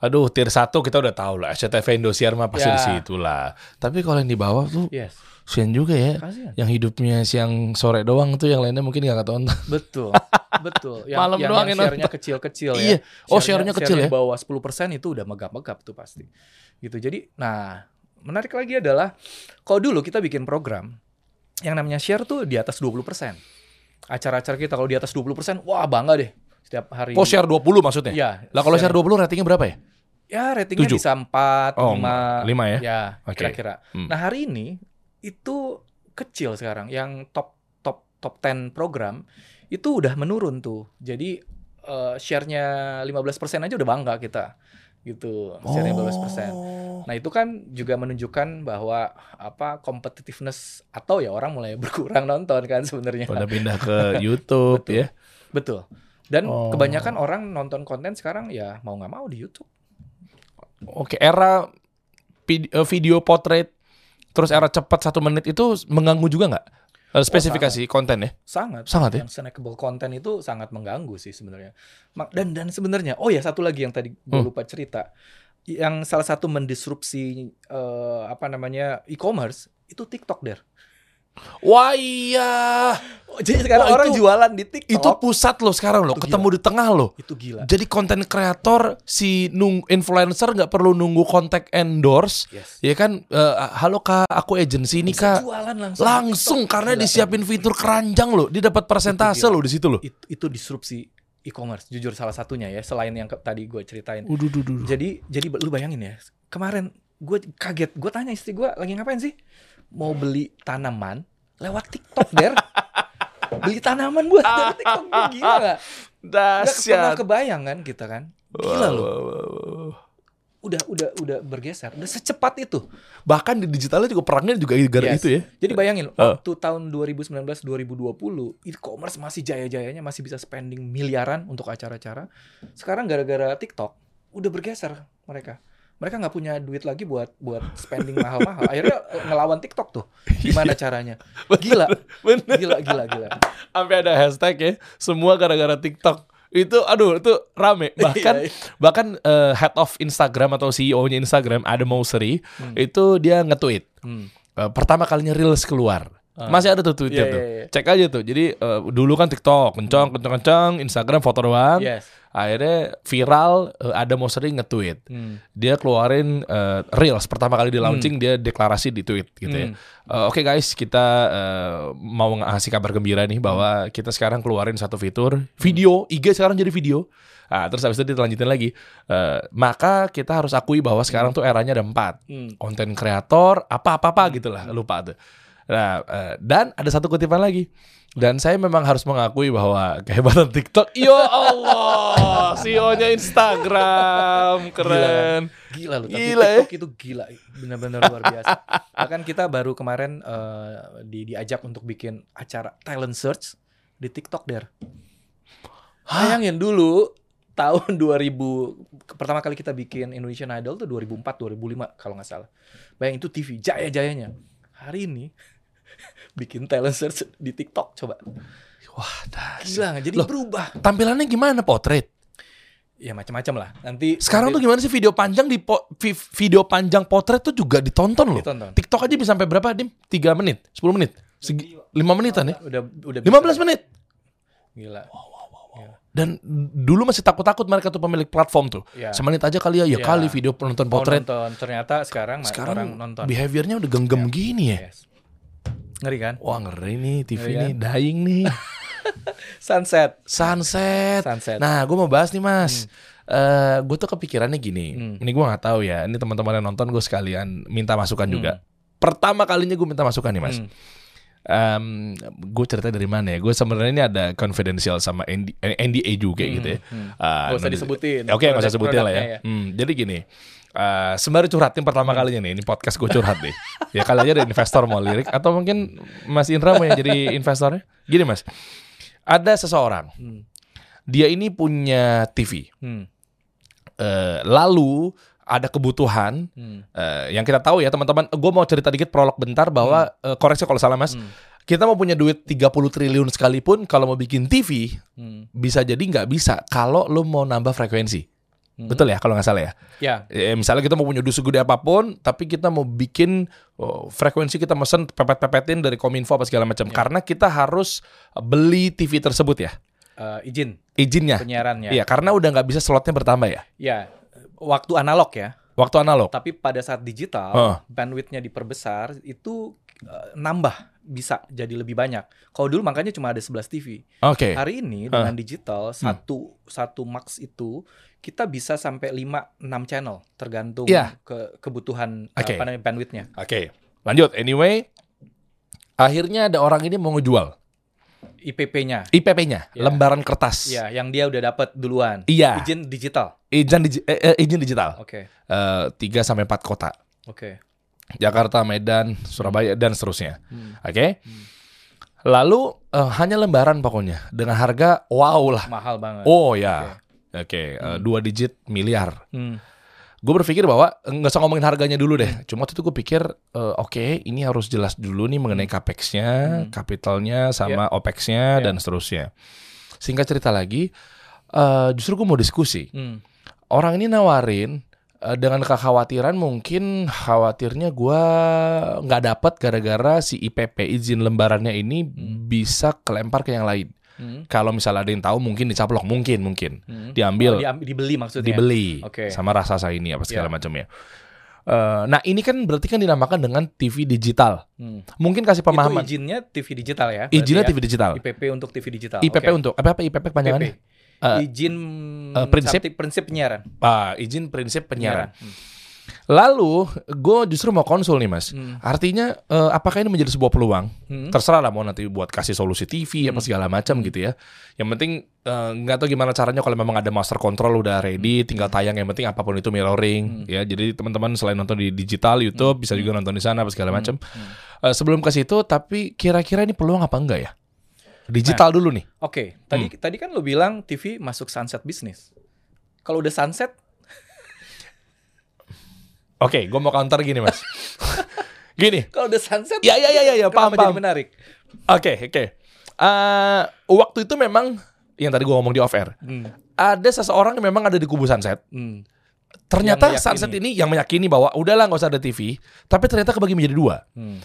[SPEAKER 2] Aduh. Tier 1 kita udah tahu lah. SCTV Indosiar mah pasti
[SPEAKER 1] Ya.
[SPEAKER 2] di situ lah. Tapi kalau yang di bawah tuh
[SPEAKER 1] Yes.
[SPEAKER 2] Sian juga ya.
[SPEAKER 1] Kasihan.
[SPEAKER 2] Yang hidupnya siang sore doang tuh yang lainnya mungkin gak ketonton.
[SPEAKER 1] Betul, betul. Yang,
[SPEAKER 2] Malam
[SPEAKER 1] yang,
[SPEAKER 2] doang
[SPEAKER 1] yang share-nya kecil-kecil ya.
[SPEAKER 2] Iya. Oh, share-nya kecil ya?
[SPEAKER 1] share-nya bawah 10% itu udah megap-megap tuh pasti. Gitu. Jadi, nah, menarik lagi adalah kalau dulu kita bikin program yang namanya share tuh di atas 20%. Acara-acara kita kalau di atas 20%, wah bangga deh. Setiap hari.
[SPEAKER 2] Oh, share 20 maksudnya?
[SPEAKER 1] Iya.
[SPEAKER 2] Lah kalau share 20 ratingnya berapa ya?
[SPEAKER 1] Ya ratingnya
[SPEAKER 2] Tujuh?
[SPEAKER 1] bisa 4,
[SPEAKER 2] Oh,
[SPEAKER 1] 5.
[SPEAKER 2] lima ya?
[SPEAKER 1] Ya,
[SPEAKER 2] Oke.
[SPEAKER 1] kira-kira.
[SPEAKER 2] Hmm.
[SPEAKER 1] Nah, hari ini itu kecil sekarang. Yang top top top 10 program itu udah menurun tuh. Jadi eh, share-nya 15% aja udah bangga kita. Gitu. Share-nya 15%.
[SPEAKER 2] Oh.
[SPEAKER 1] Nah, itu kan juga menunjukkan bahwa apa competitiveness atau ya orang mulai berkurang nonton kan sebenarnya.
[SPEAKER 2] Pada pindah ke YouTube
[SPEAKER 1] Betul.
[SPEAKER 2] ya.
[SPEAKER 1] Betul. Dan
[SPEAKER 2] Oh.
[SPEAKER 1] kebanyakan orang nonton konten sekarang ya mau nggak mau di YouTube.
[SPEAKER 2] Oke, era eh, video potret terus era cepat satu menit itu mengganggu juga nggak? Eh, Spesifikasi konten ya?
[SPEAKER 1] Sangat.
[SPEAKER 2] Sangat ya?
[SPEAKER 1] Snackable content itu sangat mengganggu sih sebenarnya. Dan dan sebenarnya, oh ya satu lagi yang tadi gue
[SPEAKER 2] Hmm.
[SPEAKER 1] lupa cerita, yang salah satu mendisrupsi eh, apa namanya e-commerce itu TikTok der.
[SPEAKER 2] Wah iya,
[SPEAKER 1] Oh, jadi sekarang
[SPEAKER 2] Wah,
[SPEAKER 1] orang
[SPEAKER 2] itu-
[SPEAKER 1] jualan di TikTok.
[SPEAKER 2] itu pusat loh sekarang loh,
[SPEAKER 1] Itu
[SPEAKER 2] ketemu di tengah loh.
[SPEAKER 1] itu gila.
[SPEAKER 2] Jadi konten kreator si nung influencer nggak perlu nunggu kontak endorse,
[SPEAKER 1] Yes.
[SPEAKER 2] ya kan? Eh, halo kak, aku agensi ini kak.
[SPEAKER 1] jualan langsung.
[SPEAKER 2] Langsung
[SPEAKER 1] TikTok.
[SPEAKER 2] karena
[SPEAKER 1] Gila.
[SPEAKER 2] disiapin fitur keranjang loh, dia dapat persentase
[SPEAKER 1] gila.
[SPEAKER 2] loh di situ loh.
[SPEAKER 1] itu, itu disrupsi e-commerce. Jujur salah satunya ya, selain yang ke- tadi gue ceritain.
[SPEAKER 2] Uduh, duh, duh, duh.
[SPEAKER 1] Jadi jadi lu bayangin ya, kemarin gue kaget, gue tanya istri gue lagi ngapain sih? Mau beli tanaman lewat TikTok der. beli tanaman buat dari TikTok Gua gila gak? Gak pernah kebayang kan kita kan? Gila
[SPEAKER 2] Wah,
[SPEAKER 1] loh.
[SPEAKER 2] wah, wah.
[SPEAKER 1] Udah udah udah bergeser, udah secepat itu.
[SPEAKER 2] Bahkan di digitalnya juga perangnya juga gara
[SPEAKER 1] Yes.
[SPEAKER 2] itu ya.
[SPEAKER 1] Jadi bayangin
[SPEAKER 2] Uh.
[SPEAKER 1] waktu tahun 2019 2020 e-commerce masih jaya-jayanya masih bisa spending miliaran untuk acara-acara. Sekarang gara-gara TikTok udah bergeser mereka. Mereka nggak punya duit lagi buat buat spending mahal-mahal. Akhirnya eh, ngelawan TikTok tuh. Gimana caranya? Gila,
[SPEAKER 2] Bener.
[SPEAKER 1] gila, gila, gila.
[SPEAKER 2] Sampai ada hashtag ya, semua gara-gara TikTok. Itu aduh itu rame. Bahkan
[SPEAKER 1] Iya, iya.
[SPEAKER 2] bahkan eh, head of Instagram atau CEO-nya Instagram Adam Mosseri
[SPEAKER 1] Hmm.
[SPEAKER 2] itu dia nge-tweet
[SPEAKER 1] Hmm.
[SPEAKER 2] eh, pertama kalinya Reels keluar.
[SPEAKER 1] Ah.
[SPEAKER 2] Masih ada tuh tweetnya
[SPEAKER 1] Iya,
[SPEAKER 2] tuh.
[SPEAKER 1] iya, iya.
[SPEAKER 2] Cek aja tuh. Jadi eh, dulu kan TikTok kencang kencang kencang, Instagram foto doang.
[SPEAKER 1] Yes.
[SPEAKER 2] Akhirnya viral eh, Adam Mosseri nge-tweet.
[SPEAKER 1] Hmm.
[SPEAKER 2] Dia keluarin eh, Reels pertama kali di launching dia deklarasi di tweet gitu ya.
[SPEAKER 1] Hmm.
[SPEAKER 2] Eh, Oke guys, kita eh, mau ngasih kabar gembira nih bahwa kita sekarang keluarin satu fitur video IG sekarang jadi video. Nah, terus habis itu dilanjutin lagi. Eh, maka kita harus akui bahwa sekarang tuh eranya ada empat.
[SPEAKER 1] Hmm.
[SPEAKER 2] Konten kreator, apa-apa-apa gitu lah, lupa tuh. Nah, eh, dan ada satu kutipan lagi. Dan saya memang harus mengakui bahwa kehebatan TikTok, ya Allah, CEO-nya Instagram, keren.
[SPEAKER 1] Gila loh, tapi
[SPEAKER 2] Gila ya.
[SPEAKER 1] TikTok itu gila, benar-benar luar biasa. Bahkan kita baru kemarin eh, di, diajak untuk bikin acara talent search di TikTok der. Bayangin dulu tahun 2000 pertama kali kita bikin Indonesian Idol tuh 2004 2005 kalau nggak salah. Bayangin itu TV jaya-jayanya. Hari ini bikin talent search di TikTok coba.
[SPEAKER 2] Wah, dahsyat.
[SPEAKER 1] Gila? Jadi
[SPEAKER 2] Loh.
[SPEAKER 1] berubah.
[SPEAKER 2] Tampilannya gimana potret?
[SPEAKER 1] Ya macam-macam lah. Nanti
[SPEAKER 2] Sekarang tuh
[SPEAKER 1] nanti
[SPEAKER 2] gimana sih video panjang di po- vi- video panjang potret tuh juga ditonton loh.
[SPEAKER 1] ditonton.
[SPEAKER 2] TikTok aja bisa sampai berapa, Dim? 3 menit, 10 menit, Segi, 5 menitan ya?
[SPEAKER 1] Udah udah
[SPEAKER 2] 15
[SPEAKER 1] bisa.
[SPEAKER 2] menit.
[SPEAKER 1] Gila.
[SPEAKER 2] Dan dulu masih takut-takut mereka tuh pemilik platform tuh.
[SPEAKER 1] Ya.
[SPEAKER 2] Semenit aja kali ya, ya
[SPEAKER 1] Ya.
[SPEAKER 2] kali video penonton
[SPEAKER 1] Mau
[SPEAKER 2] potret.
[SPEAKER 1] nonton. Ternyata sekarang, ma- orang
[SPEAKER 2] Sekarang
[SPEAKER 1] nonton.
[SPEAKER 2] behaviornya udah genggam gini ya.
[SPEAKER 1] Yes. Ngeri kan?
[SPEAKER 2] Wah ngeri nih TV
[SPEAKER 1] Ngeri
[SPEAKER 2] nih, dying nih.
[SPEAKER 1] Sunset.
[SPEAKER 2] Sunset.
[SPEAKER 1] Sunset.
[SPEAKER 2] Nah, gue mau bahas nih mas. Eh, gue tuh kepikirannya gini.
[SPEAKER 1] Hmm.
[SPEAKER 2] Ini gue nggak tahu ya. Ini teman-teman yang nonton gue sekalian minta masukan juga.
[SPEAKER 1] Hmm.
[SPEAKER 2] Pertama kalinya gue minta masukan nih mas.
[SPEAKER 1] Hmm.
[SPEAKER 2] gue cerita dari mana ya? Gue sebenarnya ini ada confidential sama ND, NDA juga gitu ya.
[SPEAKER 1] hmm.
[SPEAKER 2] Ah,
[SPEAKER 1] Nggak usah disebutin.
[SPEAKER 2] Oke, nggak usah
[SPEAKER 1] Produk-
[SPEAKER 2] sebutin lah ya.
[SPEAKER 1] produknya
[SPEAKER 2] Hmm, jadi gini, eh sembari curhatin pertama
[SPEAKER 1] Hmm.
[SPEAKER 2] kalinya nih, ini podcast gue curhat deh. ya kali aja ada investor mau lirik atau mungkin Mas Indra mau yang jadi investornya. Gini Mas, ada seseorang,
[SPEAKER 1] Hmm.
[SPEAKER 2] dia ini punya TV.
[SPEAKER 1] Hmm.
[SPEAKER 2] Eh, lalu ada kebutuhan
[SPEAKER 1] Hmm.
[SPEAKER 2] eh, yang kita tahu ya teman-teman. Gue mau cerita dikit prolog bentar bahwa eh, koreksi kalau salah Mas.
[SPEAKER 1] Hmm.
[SPEAKER 2] Kita mau punya duit 30 triliun sekalipun kalau mau bikin TV
[SPEAKER 1] Hmm.
[SPEAKER 2] bisa jadi nggak bisa kalau lo mau nambah frekuensi.
[SPEAKER 1] Hmm.
[SPEAKER 2] Betul ya kalau nggak salah ya.
[SPEAKER 1] Ya,
[SPEAKER 2] Eh, misalnya kita mau punya dusu gede apa pun, tapi kita mau bikin oh, frekuensi kita mesen pepet-pepetin dari Kominfo apa segala macam. Karena kita harus beli TV tersebut ya,
[SPEAKER 1] eh, izin
[SPEAKER 2] izinnya.
[SPEAKER 1] penyiarannya.
[SPEAKER 2] Iya, karena udah nggak bisa slotnya bertambah ya.
[SPEAKER 1] Ya, waktu analog ya.
[SPEAKER 2] Waktu analog.
[SPEAKER 1] Tapi pada saat digital,
[SPEAKER 2] Heeh.
[SPEAKER 1] bandwidthnya diperbesar, itu eh, nambah bisa jadi lebih banyak. Kalau dulu makanya cuma ada 11 TV.
[SPEAKER 2] Oke.
[SPEAKER 1] Hari ini dengan digital satu satu max itu kita bisa sampai 5 6 channel tergantung
[SPEAKER 2] Iya.
[SPEAKER 1] ke kebutuhan
[SPEAKER 2] Oke.
[SPEAKER 1] apa namanya bandwidthnya.
[SPEAKER 2] Oke. Lanjut. Anyway, akhirnya ada orang ini mau ngejual
[SPEAKER 1] IPP-nya.
[SPEAKER 2] IPP-nya,
[SPEAKER 1] Iya.
[SPEAKER 2] lembaran kertas.
[SPEAKER 1] Ya, yang dia udah dapat duluan.
[SPEAKER 2] Iya.
[SPEAKER 1] Izin digital.
[SPEAKER 2] Izin, digi- eh, eh, izin digital.
[SPEAKER 1] Oke.
[SPEAKER 2] Eh, 3 sampai 4 kota.
[SPEAKER 1] Oke.
[SPEAKER 2] Jakarta, Medan, Surabaya dan seterusnya.
[SPEAKER 1] Hmm.
[SPEAKER 2] Oke. Lalu eh, hanya lembaran pokoknya dengan harga wow lah.
[SPEAKER 1] Mahal banget.
[SPEAKER 2] Oh ya. Oke, eh, dua digit miliar.
[SPEAKER 1] Hmm.
[SPEAKER 2] Gue berpikir bahwa eh, nggak usah ngomongin harganya dulu deh. Cuma waktu itu gue pikir eh, oke, ini harus jelas dulu nih mengenai capex-nya,
[SPEAKER 1] Hmm.
[SPEAKER 2] capitalnya sama opex-nya
[SPEAKER 1] Ya.
[SPEAKER 2] dan seterusnya. Singkat cerita lagi, eh, justru gue mau diskusi.
[SPEAKER 1] Hmm.
[SPEAKER 2] Orang ini nawarin dengan kekhawatiran mungkin khawatirnya gua nggak dapat gara-gara si IPP izin lembarannya ini bisa kelempar ke yang lain.
[SPEAKER 1] Hmm.
[SPEAKER 2] Kalau misalnya ada yang tahu mungkin dicaplok, mungkin mungkin
[SPEAKER 1] Hmm.
[SPEAKER 2] diambil,
[SPEAKER 1] Oh, diam- dibeli maksudnya.
[SPEAKER 2] dibeli
[SPEAKER 1] Oke.
[SPEAKER 2] sama raksasa ini apa segala
[SPEAKER 1] Ya.
[SPEAKER 2] macamnya. Eh, nah ini kan berarti kan dinamakan dengan TV digital.
[SPEAKER 1] Hmm.
[SPEAKER 2] Mungkin kasih pemahaman.
[SPEAKER 1] Itu izinnya TV digital ya.
[SPEAKER 2] Izinnya
[SPEAKER 1] ya?
[SPEAKER 2] TV digital.
[SPEAKER 1] IPP untuk TV digital.
[SPEAKER 2] IPP
[SPEAKER 1] Oke.
[SPEAKER 2] untuk apa apa IPP panjangannya?
[SPEAKER 1] IPP.
[SPEAKER 2] Eh,
[SPEAKER 1] izin
[SPEAKER 2] eh, prinsip?
[SPEAKER 1] prinsip penyiaran.
[SPEAKER 2] Ah, izin prinsip penyiaran.
[SPEAKER 1] Hmm.
[SPEAKER 2] Lalu gue justru mau konsul nih mas.
[SPEAKER 1] Hmm.
[SPEAKER 2] Artinya eh, apakah ini menjadi sebuah peluang?
[SPEAKER 1] Hmm.
[SPEAKER 2] Terserah lah mau nanti buat kasih solusi TV apa segala macam gitu ya. Yang penting nggak tahu gimana caranya kalau memang ada master control udah ready, tinggal tayang. Yang penting apa pun itu mirroring ya. Jadi teman-teman selain nonton di digital YouTube bisa juga nonton di sana apa segala macam. Eh, sebelum ke situ, tapi kira-kira ini peluang apa enggak ya? Digital dulu nih.
[SPEAKER 1] Oke, tadi
[SPEAKER 2] Hmm.
[SPEAKER 1] tadi kan lo bilang TV masuk sunset bisnis. Kalau udah sunset,
[SPEAKER 2] Oke, gue mau counter gini mas. gini,
[SPEAKER 1] kalau udah sunset,
[SPEAKER 2] Ya, ya, ya, ya, ya, paham,
[SPEAKER 1] jadi
[SPEAKER 2] paham.
[SPEAKER 1] menarik?
[SPEAKER 2] Oke, oke. Eh, waktu itu memang yang tadi gua ngomong di off air.
[SPEAKER 1] Hmm.
[SPEAKER 2] Ada seseorang yang memang ada di kubu Sunset.
[SPEAKER 1] Hmm.
[SPEAKER 2] Ternyata. Sunset ini yang meyakini bahwa udahlah nggak usah ada TV, tapi ternyata kebagi menjadi dua.
[SPEAKER 1] Hmm.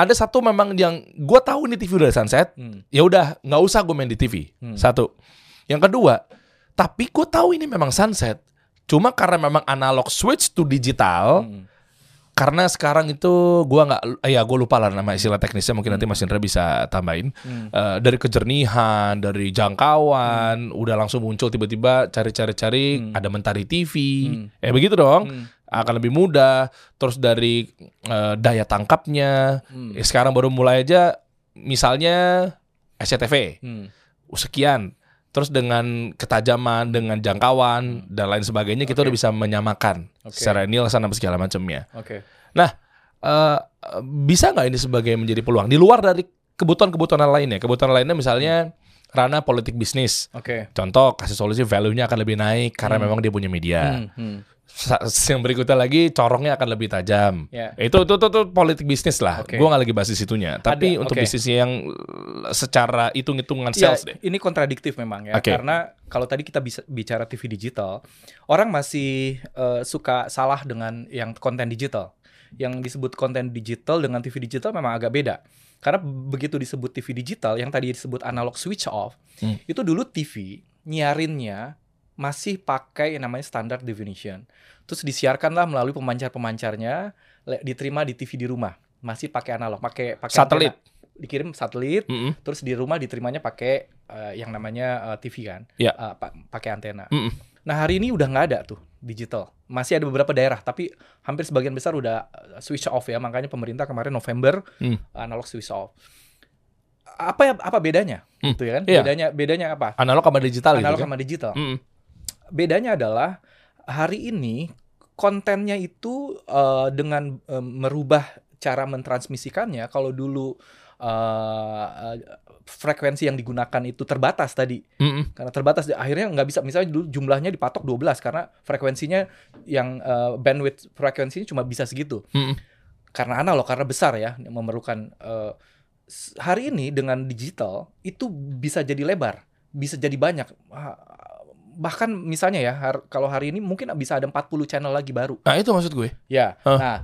[SPEAKER 2] Ada satu memang yang gua tahu ini TV udah ada Sunset,
[SPEAKER 1] Hmm.
[SPEAKER 2] ya udah nggak usah gue main di TV.
[SPEAKER 1] Hmm.
[SPEAKER 2] Satu. Yang kedua, tapi gue tahu ini memang Sunset. Cuma karena memang analog switch to digital,
[SPEAKER 1] Hmm.
[SPEAKER 2] karena sekarang itu gua nggak ya gue lupa lah nama istilah teknisnya mungkin nanti Mas Indra bisa tambahin
[SPEAKER 1] Hmm.
[SPEAKER 2] Eh, dari kejernihan dari jangkauan udah langsung muncul tiba-tiba cari-cari-cari
[SPEAKER 1] Hmm.
[SPEAKER 2] ada mentari TV
[SPEAKER 1] Hmm.
[SPEAKER 2] eh begitu dong
[SPEAKER 1] Hmm.
[SPEAKER 2] Akan lebih mudah terus dari eh, daya tangkapnya
[SPEAKER 1] Hmm.
[SPEAKER 2] eh, sekarang baru mulai aja misalnya SCTV
[SPEAKER 1] Hmm.
[SPEAKER 2] sekian terus dengan ketajaman dengan jangkauan dan lain sebagainya kita
[SPEAKER 1] Hmm. Oke.
[SPEAKER 2] udah bisa menyamakan
[SPEAKER 1] Oke.
[SPEAKER 2] secara Nielsen apa segala macamnya
[SPEAKER 1] Oke.
[SPEAKER 2] Nah, eh, bisa nggak ini sebagai menjadi peluang di luar dari kebutuhan-kebutuhan lainnya? Kebutuhan lainnya misalnya ranah politik bisnis.
[SPEAKER 1] Oke.
[SPEAKER 2] Contoh kasih solusi value-nya akan lebih naik karena
[SPEAKER 1] Hmm.
[SPEAKER 2] memang dia punya media.
[SPEAKER 1] Hmm. Hmm.
[SPEAKER 2] Yang berikutnya lagi corongnya akan lebih tajam.
[SPEAKER 1] Ya.
[SPEAKER 2] Itu, itu itu itu politik bisnis lah.
[SPEAKER 1] Oke.
[SPEAKER 2] Gua nggak lagi bahas di situnya. Tapi
[SPEAKER 1] Ada,
[SPEAKER 2] untuk
[SPEAKER 1] oke.
[SPEAKER 2] bisnisnya yang eh, secara hitung-hitungan
[SPEAKER 1] Ya,
[SPEAKER 2] sales deh.
[SPEAKER 1] ini kontradiktif memang ya,
[SPEAKER 2] Oke.
[SPEAKER 1] karena kalau tadi kita bisa bicara TV digital, orang masih eh, suka salah dengan yang konten digital. Yang disebut konten digital dengan TV digital memang agak beda. Karena begitu disebut TV digital, yang tadi disebut analog switch off,
[SPEAKER 2] Hmm.
[SPEAKER 1] itu dulu TV nyiarinnya masih pakai yang namanya standard definition. Terus disiarkanlah melalui pemancar-pemancarnya, diterima di TV di rumah, masih pakai analog, pakai pakai
[SPEAKER 2] Satelit.
[SPEAKER 1] antena. dikirim satelit,
[SPEAKER 2] Mm-mm.
[SPEAKER 1] terus di rumah diterimanya pakai eh, yang namanya eh, TV kan,
[SPEAKER 2] Ya.
[SPEAKER 1] Eh, pa- pakai antena.
[SPEAKER 2] Mm-mm.
[SPEAKER 1] Nah hari ini udah nggak ada tuh digital, masih ada beberapa daerah, tapi hampir sebagian besar udah eh, switch off ya, makanya pemerintah kemarin November
[SPEAKER 2] Hmm.
[SPEAKER 1] analog switch off. Apa ya apa bedanya?
[SPEAKER 2] Hmm,
[SPEAKER 1] Gitu ya kan?
[SPEAKER 2] iya.
[SPEAKER 1] Bedanya bedanya apa?
[SPEAKER 2] Analog sama digital
[SPEAKER 1] analog
[SPEAKER 2] gitu kan?
[SPEAKER 1] sama digital.
[SPEAKER 2] Mm-mm.
[SPEAKER 1] Bedanya adalah hari ini kontennya itu eh, dengan eh, merubah cara mentransmisikannya. Kalau dulu eh, frekuensi yang digunakan itu terbatas tadi,
[SPEAKER 2] Mm-mm.
[SPEAKER 1] karena terbatas akhirnya nggak bisa. Misalnya dulu jumlahnya dipatok 12 karena frekuensinya yang eh, bandwidth frekuensinya cuma bisa segitu.
[SPEAKER 2] Mm-mm.
[SPEAKER 1] Karena analog, karena besar ya, memerlukan. s- hari ini dengan digital itu bisa jadi lebar, bisa jadi banyak. Ah, bahkan misalnya ya har- kalau hari ini mungkin bisa ada 40 channel lagi baru.
[SPEAKER 2] Nah itu maksud gue.
[SPEAKER 1] Ya.
[SPEAKER 2] Hah?
[SPEAKER 1] Nah,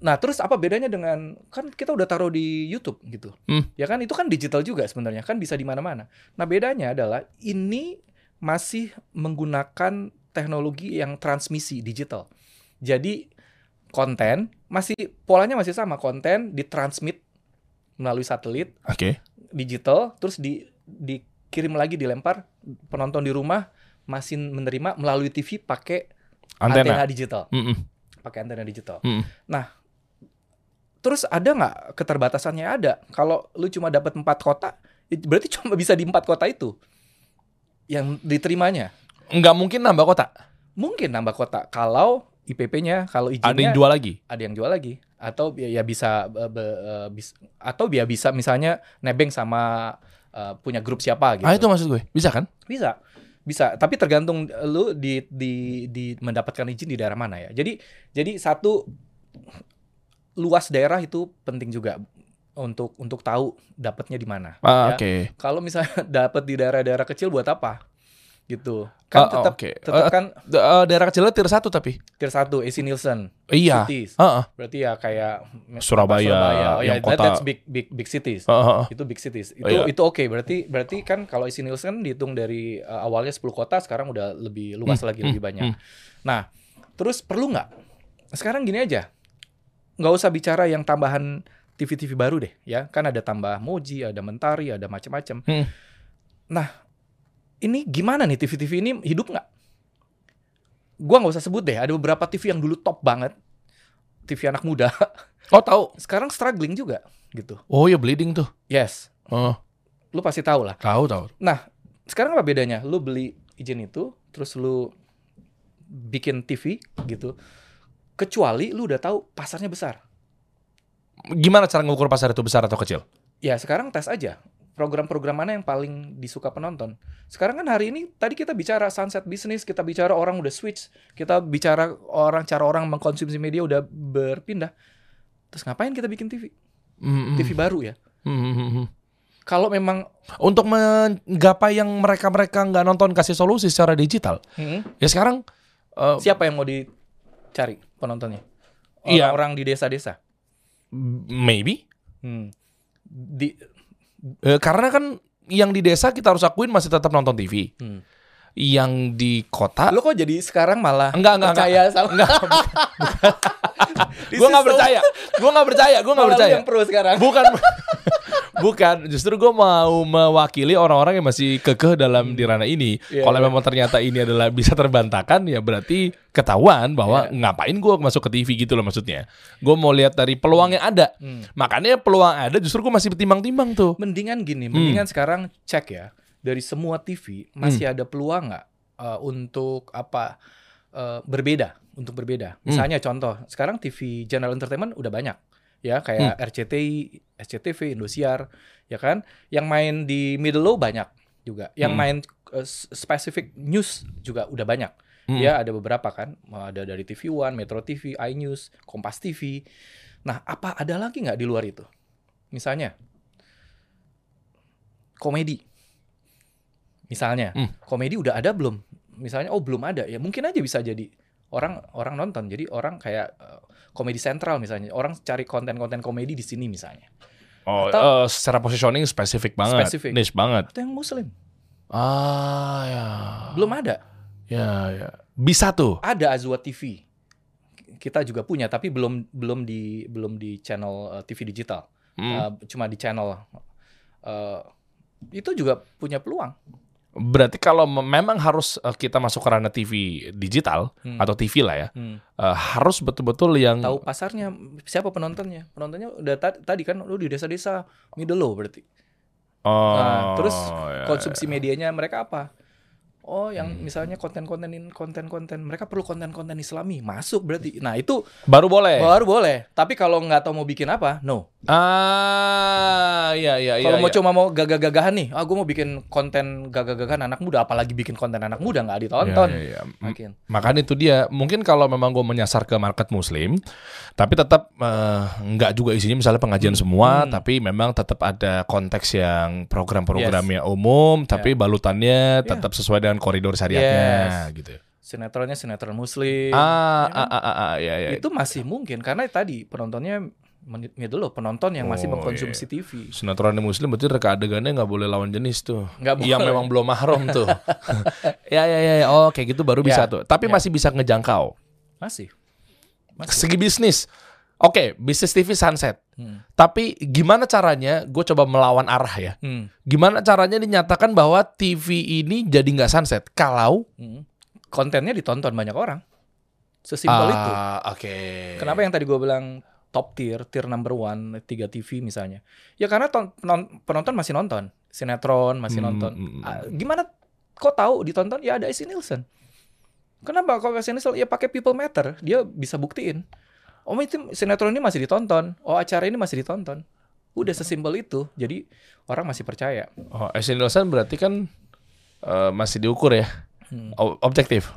[SPEAKER 1] nah terus apa bedanya dengan kan kita udah taruh di YouTube gitu.
[SPEAKER 2] Hmm.
[SPEAKER 1] Ya kan itu kan digital juga sebenarnya kan bisa di mana-mana. Nah, bedanya adalah ini masih menggunakan teknologi yang transmisi digital. Jadi konten masih polanya masih sama, konten ditransmit melalui satelit
[SPEAKER 2] Oke.
[SPEAKER 1] digital terus di dikirim lagi dilempar penonton di rumah masih menerima melalui TV pakai antena,
[SPEAKER 2] Antena.
[SPEAKER 1] digital
[SPEAKER 2] Mm-mm.
[SPEAKER 1] pakai antena digital
[SPEAKER 2] Mm-mm.
[SPEAKER 1] terus ada nggak keterbatasannya ada kalau lu cuma dapat empat kota berarti cuma bisa di empat kota itu yang diterimanya
[SPEAKER 2] Nggak mungkin nambah kota.
[SPEAKER 1] mungkin nambah kota kalau IPP-nya kalau izinnya
[SPEAKER 2] Ada yang jual lagi.
[SPEAKER 1] ada yang jual lagi atau ya, ya bisa, be- be- eh, bis- atau dia bisa misalnya nebeng sama eh, punya grup siapa gitu
[SPEAKER 2] Ah itu maksud gue. Bisa kan?
[SPEAKER 1] Bisa. Bisa, tapi tergantung lu di di di mendapatkan izin di daerah mana ya. Jadi jadi satu luas daerah itu penting juga untuk untuk tahu dapatnya di mana.
[SPEAKER 2] Ah,
[SPEAKER 1] ya.
[SPEAKER 2] Oke.
[SPEAKER 1] Kalau misalnya dapat di daerah-daerah kecil buat apa? Gitu. Kan
[SPEAKER 2] Ah, oh,
[SPEAKER 1] tetap
[SPEAKER 2] oke.
[SPEAKER 1] tetap
[SPEAKER 2] Eh,
[SPEAKER 1] kan
[SPEAKER 2] eh, daerah kecilnya tier 1 tapi.
[SPEAKER 1] tier 1 AC Nielsen
[SPEAKER 2] Iya.
[SPEAKER 1] cities.
[SPEAKER 2] Heeh.
[SPEAKER 1] Berarti ya kayak
[SPEAKER 2] Surabaya,
[SPEAKER 1] Oh ya,
[SPEAKER 2] yang
[SPEAKER 1] that-
[SPEAKER 2] kota-
[SPEAKER 1] that's big big big cities.
[SPEAKER 2] Heeh, heeh.
[SPEAKER 1] itu big cities itu
[SPEAKER 2] Oh, iya.
[SPEAKER 1] itu oke berarti berarti kan kalau isi Nielsen dihitung dari uh, awalnya 10 kota sekarang udah lebih luas
[SPEAKER 2] Hmm,
[SPEAKER 1] lagi
[SPEAKER 2] hmm,
[SPEAKER 1] lebih banyak
[SPEAKER 2] hmm.
[SPEAKER 1] nah terus perlu nggak sekarang gini aja nggak usah bicara yang tambahan TV-TV baru deh ya kan ada tambah Moji ada Mentari ada macam-macam
[SPEAKER 2] Hmm.
[SPEAKER 1] nah ini gimana nih TV-TV ini hidup nggak gua nggak usah sebut deh ada beberapa TV yang dulu top banget TV anak muda
[SPEAKER 2] Oh tahu.
[SPEAKER 1] sekarang struggling juga gitu
[SPEAKER 2] Oh ya bleeding tuh.
[SPEAKER 1] yes
[SPEAKER 2] Oh,
[SPEAKER 1] lu pasti tahu lah
[SPEAKER 2] tahu tahu.
[SPEAKER 1] Nah, sekarang apa bedanya? Lu beli izin itu, terus lu bikin TV gitu. Kecuali lu udah tahu pasarnya besar.
[SPEAKER 2] Gimana cara ngukur pasar itu besar atau kecil?
[SPEAKER 1] Ya, sekarang tes aja. Program-program mana yang paling disuka penonton. Sekarang kan hari ini tadi kita bicara sunset business, kita bicara orang udah switch, kita bicara orang cara orang mengkonsumsi media udah berpindah. Terus ngapain kita bikin TV?
[SPEAKER 2] Mm, mm.
[SPEAKER 1] TV baru ya.
[SPEAKER 2] Mm, mm, mm, mm.
[SPEAKER 1] Kalau memang
[SPEAKER 2] Untuk menggapai yang mereka-mereka nggak nonton kasih solusi secara digital.
[SPEAKER 1] Hmm,
[SPEAKER 2] Ya sekarang eh,
[SPEAKER 1] siapa yang mau dicari penontonnya?
[SPEAKER 2] Iya.
[SPEAKER 1] Orang-orang di desa-desa.
[SPEAKER 2] maybe
[SPEAKER 1] Hmm. Di
[SPEAKER 2] Eh, karena kan yang di desa kita harus akuin masih tetap nonton TV.
[SPEAKER 1] Hmm.
[SPEAKER 2] Yang di kota
[SPEAKER 1] Lo kok jadi sekarang malah
[SPEAKER 2] Enggak, enggak,
[SPEAKER 1] percaya sama
[SPEAKER 2] enggak. Gue nggak percaya. Gue nggak percaya. Gue nggak percaya.
[SPEAKER 1] yang pro sekarang.
[SPEAKER 2] Bukan. Bukan. Justru gue mau mewakili orang-orang yang masih kekeh dalam di ranah ini.
[SPEAKER 1] Iya,
[SPEAKER 2] Kalau
[SPEAKER 1] iya.
[SPEAKER 2] memang ternyata ini adalah bisa terbantahkan, ya berarti ketahuan bahwa
[SPEAKER 1] Iya.
[SPEAKER 2] ngapain gue masuk ke TV gitu loh maksudnya. Gue mau lihat dari peluang yang ada.
[SPEAKER 1] Hmm.
[SPEAKER 2] Makanya peluang ada justru gue masih timbang-timbang tuh.
[SPEAKER 1] Mendingan gini,
[SPEAKER 2] Hmm.
[SPEAKER 1] mendingan sekarang cek ya dari semua TV masih ada peluang nggak uh, untuk apa uh, berbeda, untuk berbeda.
[SPEAKER 2] Hmm.
[SPEAKER 1] Misalnya contoh, sekarang TV General Entertainment udah banyak ya kayak RCTI, SCTV, Indosiar, ya kan? Yang main di middle low banyak juga. Yang
[SPEAKER 2] Hmm.
[SPEAKER 1] main uh, specific news juga udah banyak.
[SPEAKER 2] Hmm.
[SPEAKER 1] Ya ada beberapa kan, ada dari TV One, Metro TV, iNews, Kompas TV. Nah, apa ada lagi nggak di luar itu? Misalnya komedi. Misalnya,
[SPEAKER 2] Hmm.
[SPEAKER 1] komedi udah ada belum? Misalnya, oh belum ada ya, mungkin aja bisa jadi orang orang nonton. Jadi orang kayak eh, komedi sentral misalnya, orang cari konten-konten komedi di sini misalnya.
[SPEAKER 2] Oh,
[SPEAKER 1] Atau-
[SPEAKER 2] eh, secara positioning spesifik banget,
[SPEAKER 1] Spesifik.
[SPEAKER 2] niche banget.
[SPEAKER 1] Atau yang muslim,
[SPEAKER 2] Ah ya,
[SPEAKER 1] belum ada.
[SPEAKER 2] ya ya, bisa tuh.
[SPEAKER 1] Ada Azwa TV. Kita juga punya, tapi belum belum di belum di channel eh, TV digital.
[SPEAKER 2] Hmm.
[SPEAKER 1] Eh, cuma di channel eh, itu juga punya peluang.
[SPEAKER 2] Berarti kalau me- memang harus eh, kita masuk ke ranah TV digital
[SPEAKER 1] Hmm.
[SPEAKER 2] atau TV lah ya,
[SPEAKER 1] Hmm.
[SPEAKER 2] eh, harus betul-betul yang
[SPEAKER 1] Tahu pasarnya, siapa penontonnya? Penontonnya udah ta- tadi kan lu di desa-desa middle low berarti.
[SPEAKER 2] Oh,
[SPEAKER 1] Nah, terus
[SPEAKER 2] ya,
[SPEAKER 1] Konsumsi medianya mereka apa? Oh, yang
[SPEAKER 2] Hmm.
[SPEAKER 1] misalnya konten-konten in- konten-konten mereka perlu konten-konten Islami masuk berarti. Nah itu
[SPEAKER 2] ya. baru boleh.
[SPEAKER 1] baru boleh. Tapi kalau nggak tahu mau bikin apa, no.
[SPEAKER 2] Ah, iya iya iya.
[SPEAKER 1] Kalau mau
[SPEAKER 2] iya.
[SPEAKER 1] cuma mau gagah-gagahan nih, ah gue mau bikin konten gagah-gagahan anak muda, apalagi bikin konten anak muda nggak ditonton.
[SPEAKER 2] Iya, iya, iya.
[SPEAKER 1] Makin.
[SPEAKER 2] Makanya itu dia. Mungkin kalau memang gue menyasar ke market muslim, tapi tetap eh, nggak juga isinya misalnya pengajian semua,
[SPEAKER 1] Hmm.
[SPEAKER 2] tapi memang tetap ada konteks yang program-programnya umum, tapi balutannya tetap sesuai dengan koridor syariatnya,
[SPEAKER 1] Yes.
[SPEAKER 2] gitu.
[SPEAKER 1] Sinetronnya sinetron muslim.
[SPEAKER 2] Ah,
[SPEAKER 1] ya kan?
[SPEAKER 2] ah, ah, ah, iya, iya.
[SPEAKER 1] itu masih mungkin karena tadi penontonnya men- itu loh penonton yang masih
[SPEAKER 2] Oh,
[SPEAKER 1] mengkonsumsi
[SPEAKER 2] iya.
[SPEAKER 1] TV.
[SPEAKER 2] Sinetron muslim berarti reka adegannya nggak boleh lawan jenis tuh.
[SPEAKER 1] Nggak
[SPEAKER 2] Yang
[SPEAKER 1] boleh.
[SPEAKER 2] memang belum mahram tuh. ya ya ya, ya. oh kayak gitu baru bisa
[SPEAKER 1] Ya,
[SPEAKER 2] tuh. Tapi
[SPEAKER 1] ya.
[SPEAKER 2] masih bisa ngejangkau.
[SPEAKER 1] Masih. Masih.
[SPEAKER 2] Segi bisnis. Oke, bisnis TV sunset.
[SPEAKER 1] Hmm.
[SPEAKER 2] Tapi gimana caranya? Gue coba melawan arah ya.
[SPEAKER 1] Hmm.
[SPEAKER 2] Gimana caranya dinyatakan bahwa TV ini jadi nggak sunset? Kalau
[SPEAKER 1] Hmm. Kontennya ditonton banyak orang. Sesimpel itu.
[SPEAKER 2] Ah, Oke.
[SPEAKER 1] Kenapa yang tadi gue bilang top tier, tier number one, tiga TV misalnya? Ya karena ton- penon- penonton masih nonton, sinetron masih
[SPEAKER 2] Hmm,
[SPEAKER 1] nonton. Ah, gimana? Kok tahu ditonton? Ya ada Esi Nielsen. Kenapa kok Esi Nielsen? Ya pakai people matter, dia bisa buktiin. Oh itu sinetron ini masih ditonton. Oh acara ini masih ditonton. Udah sesimpel itu. Jadi orang masih percaya.
[SPEAKER 2] Oh, Nielsen berarti kan eh, masih diukur ya.
[SPEAKER 1] Hmm.
[SPEAKER 2] Objektif.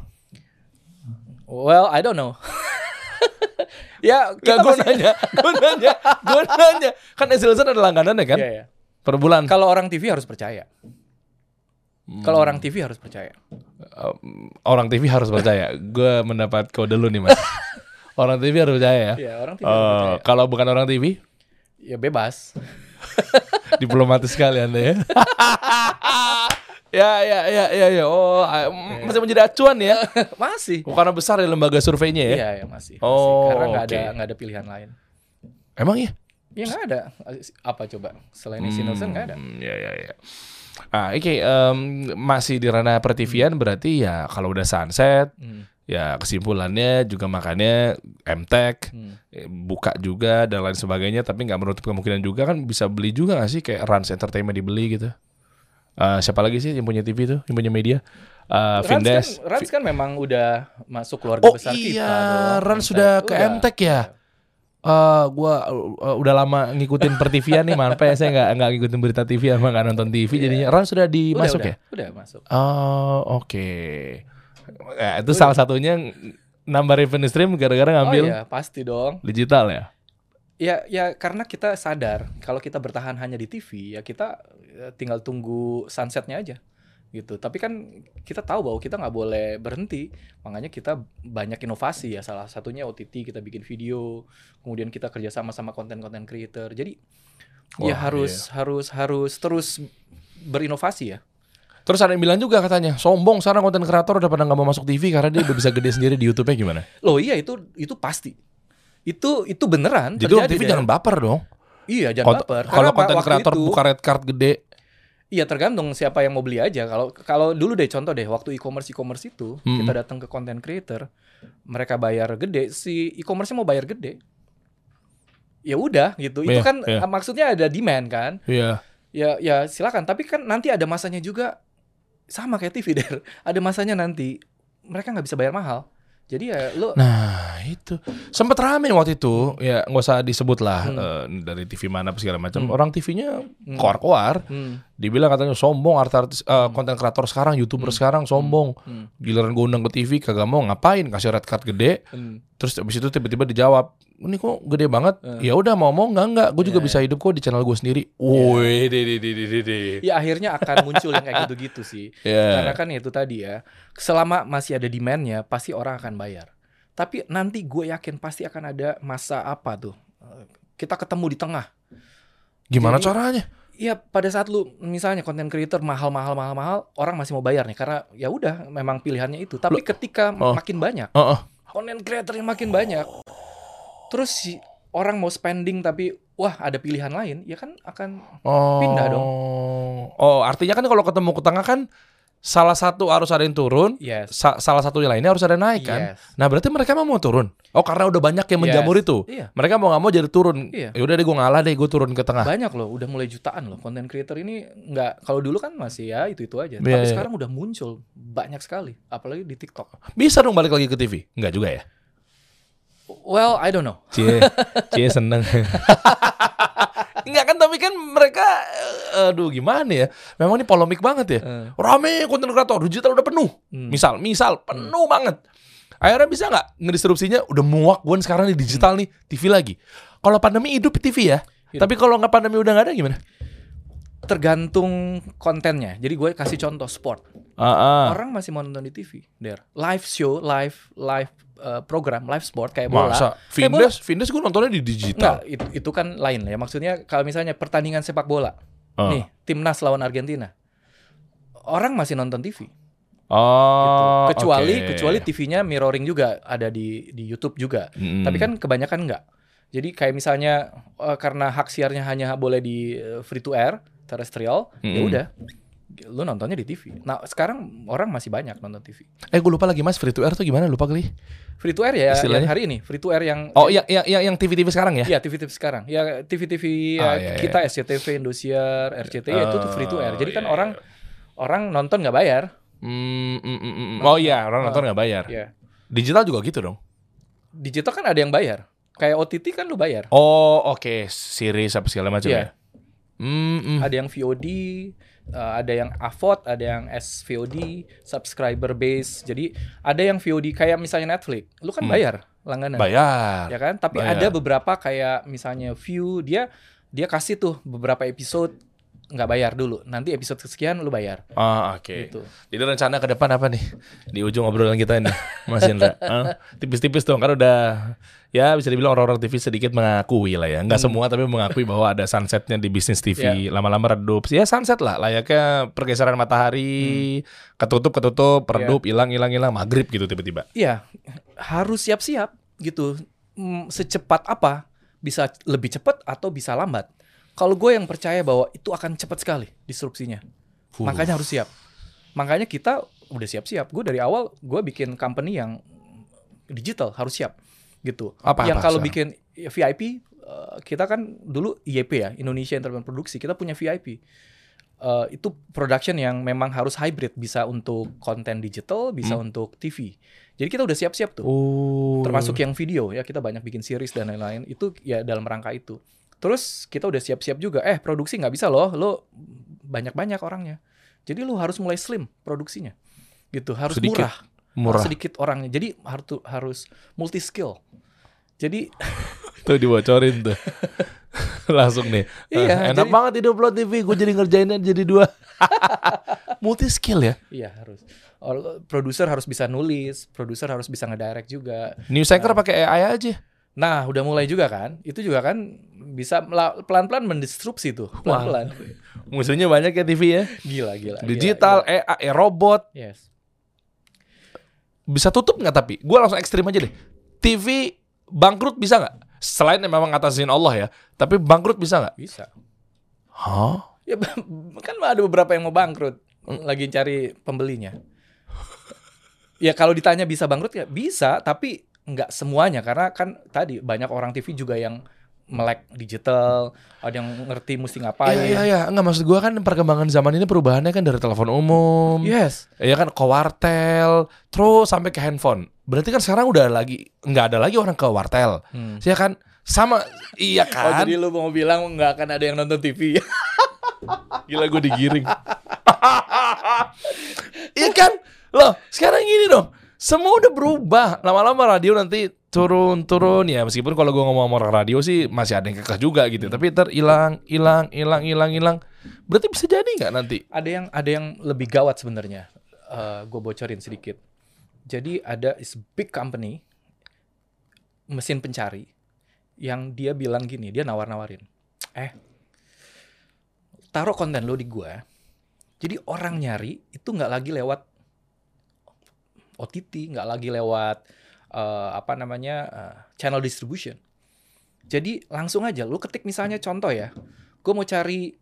[SPEAKER 1] Well, I don't know. ya
[SPEAKER 2] Gak
[SPEAKER 1] kita
[SPEAKER 2] gue
[SPEAKER 1] masih.
[SPEAKER 2] nanya, gue nanya, gue nanya. Kan Esi Nielsen ada langganan ya kan?
[SPEAKER 1] Iya, iya.
[SPEAKER 2] Per bulan.
[SPEAKER 1] Kalau orang TV harus percaya. Kalau
[SPEAKER 2] Hmm.
[SPEAKER 1] orang TV harus percaya.
[SPEAKER 2] Um, orang TV harus percaya. Gue mendapat kode dulu nih mas. orang TV harus percaya ya.
[SPEAKER 1] Iya, orang TV harus percaya.
[SPEAKER 2] kalau bukan orang TV,
[SPEAKER 1] Ya bebas.
[SPEAKER 2] diplomatis sekali anda ya. ya ya ya ya ya. Oh, ah,
[SPEAKER 1] Iya.
[SPEAKER 2] masih menjadi acuan ya.
[SPEAKER 1] masih.
[SPEAKER 2] Karena besar ya lembaga surveinya ya.
[SPEAKER 1] Iya, ya masih. masih.
[SPEAKER 2] Oh,
[SPEAKER 1] Karena nggak ada
[SPEAKER 2] oke.
[SPEAKER 1] nggak ada pilihan lain.
[SPEAKER 2] Emang ya?
[SPEAKER 1] Ya nggak ada. Apa coba? Selain Isi Nielsen nggak ada.
[SPEAKER 2] Hmm, ya ya ya. Ah, oke. em, masih di ranah pertivian berarti ya kalau udah sunset,
[SPEAKER 1] Hmm.
[SPEAKER 2] Ya kesimpulannya juga makanya MTech
[SPEAKER 1] Hmm.
[SPEAKER 2] eh, buka juga dan lain sebagainya tapi nggak menutup kemungkinan juga kan bisa beli juga nggak sih kayak Rans Entertainment dibeli gitu Eh, siapa lagi sih yang punya TV tuh yang punya media Eh,
[SPEAKER 1] Rans kan,
[SPEAKER 2] Vindes
[SPEAKER 1] Rans kan memang udah masuk keluarga
[SPEAKER 2] oh
[SPEAKER 1] besar kita.
[SPEAKER 2] iya. Rans
[SPEAKER 1] MTech.
[SPEAKER 2] sudah ke MTech ya Eh, gua eh, udah lama ngikutin per TV nih manpe saya nggak nggak ngikutin berita TV sama nggak nonton TV jadinya Rans sudah
[SPEAKER 1] Udah,
[SPEAKER 2] dimasuk
[SPEAKER 1] udah,
[SPEAKER 2] ya
[SPEAKER 1] Udah masuk.
[SPEAKER 2] oh oke Ya, itu salah satunya nambah revenue stream gara-gara ngambil
[SPEAKER 1] Oh iya, pasti dong.
[SPEAKER 2] digital ya
[SPEAKER 1] Ya, ya karena kita sadar kalau kita bertahan hanya di TV, ya kita eh, tinggal tunggu sunsetnya aja, gitu. Tapi kan kita tahu bahwa kita nggak boleh berhenti, makanya kita banyak inovasi ya. Salah satunya OTT kita bikin video, kemudian kita kerjasama sama konten-konten creator. Jadi ya
[SPEAKER 2] Wah,
[SPEAKER 1] harus harus harus terus berinovasi ya.
[SPEAKER 2] Terus ada yang bilang juga katanya, sombong sekarang konten kreator udah pada nggak mau masuk TV karena dia udah bisa gede sendiri di YouTube-nya gimana?
[SPEAKER 1] Loh iya itu itu pasti. Itu itu beneran.
[SPEAKER 2] Jadi
[SPEAKER 1] terjadi,
[SPEAKER 2] TV
[SPEAKER 1] Dan.
[SPEAKER 2] jangan baper dong.
[SPEAKER 1] Iya jangan
[SPEAKER 2] Kont-
[SPEAKER 1] baper.
[SPEAKER 2] Kalau konten kreator
[SPEAKER 1] itu-
[SPEAKER 2] buka red card gede,
[SPEAKER 1] Iya tergantung siapa yang mau beli aja. Kalau kalau dulu deh contoh deh waktu e-commerce e-commerce itu
[SPEAKER 2] Hmm.
[SPEAKER 1] kita datang ke content creator, mereka bayar gede, si e-commerce mau bayar gede. Ya udah gitu. Itu
[SPEAKER 2] Iya,
[SPEAKER 1] kan eh, maksudnya ada demand kan.
[SPEAKER 2] iya.
[SPEAKER 1] Ya ya silakan. Tapi kan nanti ada masanya juga sama kayak TV der. Ada masanya nanti mereka nggak bisa bayar mahal. Jadi ya lo
[SPEAKER 2] Nah itu sempet rame waktu itu, ya nggak usah disebut lah
[SPEAKER 1] Hmm.
[SPEAKER 2] eh, dari TV mana segala macam.
[SPEAKER 1] Hmm.
[SPEAKER 2] Orang TV-nya
[SPEAKER 1] Hmm.
[SPEAKER 2] koar-koar,
[SPEAKER 1] Hmm,
[SPEAKER 2] dibilang katanya sombong artis eh, konten kreator sekarang, youtuber
[SPEAKER 1] Hmm.
[SPEAKER 2] sekarang sombong.
[SPEAKER 1] hmm,
[SPEAKER 2] Giliran gue undang ke TV kagak mau ngapain kasih red card gede,
[SPEAKER 1] hmm.
[SPEAKER 2] Terus abis itu tiba-tiba dijawab, ini kok gede banget?
[SPEAKER 1] Eh.
[SPEAKER 2] Ya udah mau mau nggak nggak, gue juga
[SPEAKER 1] Iya,
[SPEAKER 2] bisa hidup kok di channel gue sendiri. Woi, de de de de de de.
[SPEAKER 1] Ya akhirnya akan muncul yang kayak gitu-gitu sih.
[SPEAKER 2] Ya.
[SPEAKER 1] Karena kan itu tadi ya, selama masih ada demand-nya, pasti orang akan bayar. Tapi nanti gue yakin pasti akan ada masa apa tuh? Kita ketemu di tengah.
[SPEAKER 2] Gimana
[SPEAKER 1] Jadi-
[SPEAKER 2] caranya?
[SPEAKER 1] Ya pada saat lu misalnya content creator mahal mahal mahal mahal, orang masih mau bayar nih karena ya udah memang pilihannya itu. Tapi ketika
[SPEAKER 2] Oh.
[SPEAKER 1] makin banyak,
[SPEAKER 2] Oh, oh.
[SPEAKER 1] content creator yang makin banyak, terus si orang mau spending tapi wah ada pilihan lain, ya kan akan
[SPEAKER 2] Oh.
[SPEAKER 1] Pindah dong.
[SPEAKER 2] Oh, artinya kan kalau ketemu ke tengah kan salah satu harus ada yang turun,
[SPEAKER 1] yes.
[SPEAKER 2] sa- salah satunya lainnya harus ada yang naik kan.
[SPEAKER 1] Yes.
[SPEAKER 2] Nah berarti mereka mau mau turun. Oh karena udah banyak yang menjamur
[SPEAKER 1] Yes.
[SPEAKER 2] itu.
[SPEAKER 1] Iya.
[SPEAKER 2] Mereka mau nggak mau jadi turun.
[SPEAKER 1] Iya.
[SPEAKER 2] Ya udah deh gue ngalah deh gue turun ke tengah.
[SPEAKER 1] banyak loh udah mulai jutaan loh konten creator ini nggak kalau dulu kan masih ya itu itu aja
[SPEAKER 2] Iya,
[SPEAKER 1] tapi
[SPEAKER 2] iya.
[SPEAKER 1] sekarang udah muncul banyak sekali apalagi di TikTok
[SPEAKER 2] Bisa dong balik lagi ke TV? Enggak juga ya.
[SPEAKER 1] Well I don't know
[SPEAKER 2] Cie, cie seneng. Enggak kan tapi kan mereka eh, aduh gimana ya? Memang ini polemik banget ya.
[SPEAKER 1] Eh.
[SPEAKER 2] Rame konten kreator digital udah penuh.
[SPEAKER 1] Hmm.
[SPEAKER 2] Misal, misal penuh banget. Akhirnya bisa nggak ngedistrupsinya udah muak gue sekarang di digital nih TV lagi. Kalau pandemi hidup TV ya.
[SPEAKER 1] Hidup.
[SPEAKER 2] Tapi kalau nggak pandemi udah nggak ada gimana?
[SPEAKER 1] Tergantung kontennya. Jadi gue kasih contoh sport.
[SPEAKER 2] Ah, ah.
[SPEAKER 1] Orang masih mau nonton di TV. Der. Live show, live live uh, program, live sport kayak bola.
[SPEAKER 2] Masa. Vindes, Vindes gue nontonnya di digital.
[SPEAKER 1] Enggak, itu, itu kan lain ya. Maksudnya kalau misalnya pertandingan sepak bola.
[SPEAKER 2] Ah.
[SPEAKER 1] Nih, timnas lawan Argentina. Orang masih nonton TV.
[SPEAKER 2] Oh,
[SPEAKER 1] gitu. Kecuali
[SPEAKER 2] oke.
[SPEAKER 1] kecuali TV-nya mirroring juga ada di di YouTube juga.
[SPEAKER 2] Mm.
[SPEAKER 1] Tapi kan kebanyakan enggak. Jadi kayak misalnya eh, karena hak siarnya hanya boleh di eh, free to air terrestrial, ya
[SPEAKER 2] Mm.
[SPEAKER 1] udah lu nontonnya di TV. Nah, sekarang orang masih banyak nonton TV.
[SPEAKER 2] Eh gue lupa lagi mas free to air tuh gimana lupa kali.
[SPEAKER 1] Free to air ya
[SPEAKER 2] Istilahnya?
[SPEAKER 1] yang hari ini, free to air yang
[SPEAKER 2] Oh yang yang yang, yang TV-TV sekarang ya?
[SPEAKER 1] Iya TV-TV sekarang. Ya TV-TV ya,
[SPEAKER 2] Ah, iya, iya.
[SPEAKER 1] kita SCTV, Indosiar, RCTI ya, itu tuh free to air. Jadi kan
[SPEAKER 2] Oh, iya,
[SPEAKER 1] orang orang nonton nggak bayar.
[SPEAKER 2] Mm, mm, mm. Oh iya orang nonton nggak bayar.
[SPEAKER 1] Ya.
[SPEAKER 2] Digital juga gitu dong.
[SPEAKER 1] Digital kan ada yang bayar. Kayak OTT kan lu bayar.
[SPEAKER 2] Oh oke series apa segala macam
[SPEAKER 1] Iya.
[SPEAKER 2] ya. Hmm, hmm.
[SPEAKER 1] Ada yang VOD, uh, ada yang AVOD, ada yang SVOD, subscriber base. Jadi ada yang VOD kayak misalnya Netflix. Lu kan
[SPEAKER 2] Hmm.
[SPEAKER 1] bayar langganan.
[SPEAKER 2] bayar.
[SPEAKER 1] Ya kan? Tapi
[SPEAKER 2] Bayar.
[SPEAKER 1] ada beberapa kayak misalnya View dia dia kasih tuh beberapa episode nggak bayar dulu. Nanti episode kesekian lu bayar.
[SPEAKER 2] Ah oke.
[SPEAKER 1] Gitu.
[SPEAKER 2] Jadi rencana ke depan apa nih di ujung obrolan kita ini, Mas Indra? Hah? Tipis-tipis dong, kan udah ya bisa dibilang orang-orang TV sedikit mengakui lah ya, nggak semua tapi mengakui bahwa ada sunsetnya di bisnis TV. Lama-lama redup, ya sunset lah, layaknya pergeseran matahari, ketutup ketutup, redup, hilang hilang hilang, maghrib gitu tiba-tiba.
[SPEAKER 1] Iya, harus siap-siap gitu. Mm, Secepat apa? Bisa lebih cepat atau bisa lambat. Kalau gue yang percaya bahwa itu akan cepat sekali disrupsinya.
[SPEAKER 2] Fuh.
[SPEAKER 1] Makanya harus siap. Makanya kita udah siap-siap. Gue dari awal gue bikin company yang digital harus siap gitu.
[SPEAKER 2] Apa-
[SPEAKER 1] yang kalau bikin ya, VIP eh, kita kan dulu IEP ya Indonesia Entertainment Produksi kita punya VIP. Eh, itu production yang memang harus hybrid bisa untuk konten digital bisa untuk TV. Jadi kita udah siap-siap tuh
[SPEAKER 2] Hmm. Oh.
[SPEAKER 1] termasuk yang video ya kita banyak bikin series dan lain-lain itu ya dalam rangka itu terus kita udah siap-siap juga eh produksi nggak bisa loh lo banyak-banyak orangnya jadi lo harus mulai slim produksinya gitu harus
[SPEAKER 2] Sedikit.
[SPEAKER 1] murah
[SPEAKER 2] murah.
[SPEAKER 1] sedikit orangnya jadi harus harus multi skill jadi
[SPEAKER 2] Tuh dibocorin tuh. Langsung nih.
[SPEAKER 1] Iya,
[SPEAKER 2] enak
[SPEAKER 1] jadi-
[SPEAKER 2] banget hidup lo TV, gue jadi ngerjainnya jadi dua. Multi skill ya.
[SPEAKER 1] iya harus produser harus bisa nulis produser harus bisa ngedirect juga
[SPEAKER 2] News anchor pakai AI aja.
[SPEAKER 1] Nah udah mulai juga kan itu juga kan bisa pelan-pelan mendisrupsi tuh pelan-pelan
[SPEAKER 2] Musuhnya banyak ya TV ya.
[SPEAKER 1] gila gila gila,
[SPEAKER 2] Digital,
[SPEAKER 1] gila.
[SPEAKER 2] AI, robot.
[SPEAKER 1] yes
[SPEAKER 2] Bisa tutup nggak tapi? Gue langsung ekstrim aja deh. TV bangkrut bisa nggak? Selain memang ngatasin Allah ya, tapi bangkrut bisa nggak?
[SPEAKER 1] bisa
[SPEAKER 2] Hah?
[SPEAKER 1] Ya kan ada beberapa yang mau bangkrut, lagi cari pembelinya. Ya kalau ditanya bisa bangkrut ya bisa, tapi nggak semuanya karena kan tadi banyak orang TV juga yang melek digital, ada yang ngerti mesti ngapain.
[SPEAKER 2] Iya iya iya, nggak maksud gue kan perkembangan zaman ini perubahannya kan dari telepon umum,
[SPEAKER 1] Yes.
[SPEAKER 2] ya kan ke wartel, terus sampai ke handphone. Berarti kan sekarang udah lagi nggak ada lagi orang ke wartel,
[SPEAKER 1] Hmm.
[SPEAKER 2] ya kan? Sama, iya
[SPEAKER 1] Oh
[SPEAKER 2] kan?
[SPEAKER 1] jadi lu mau bilang nggak akan ada yang nonton TV?
[SPEAKER 2] Gila gue digiring. Iya kan? Loh, sekarang gini dong. Semua udah berubah. Lama-lama radio nanti turun-turun ya. Meskipun kalau gue ngomong sama orang radio sih masih ada yang kekeh juga gitu. Tapi ntar hilang, hilang, hilang, hilang, hilang. Berarti bisa jadi nggak nanti?
[SPEAKER 1] ada yang ada yang lebih gawat sebenarnya. gue bocorin sedikit. Jadi ada is big company mesin pencari yang dia bilang gini, dia nawar-nawarin. Eh, taruh konten lo di gua. Jadi orang nyari itu nggak lagi lewat OTT, nggak lagi lewat eh, apa namanya eh, channel distribution. Jadi langsung aja lu ketik misalnya contoh ya, gue mau cari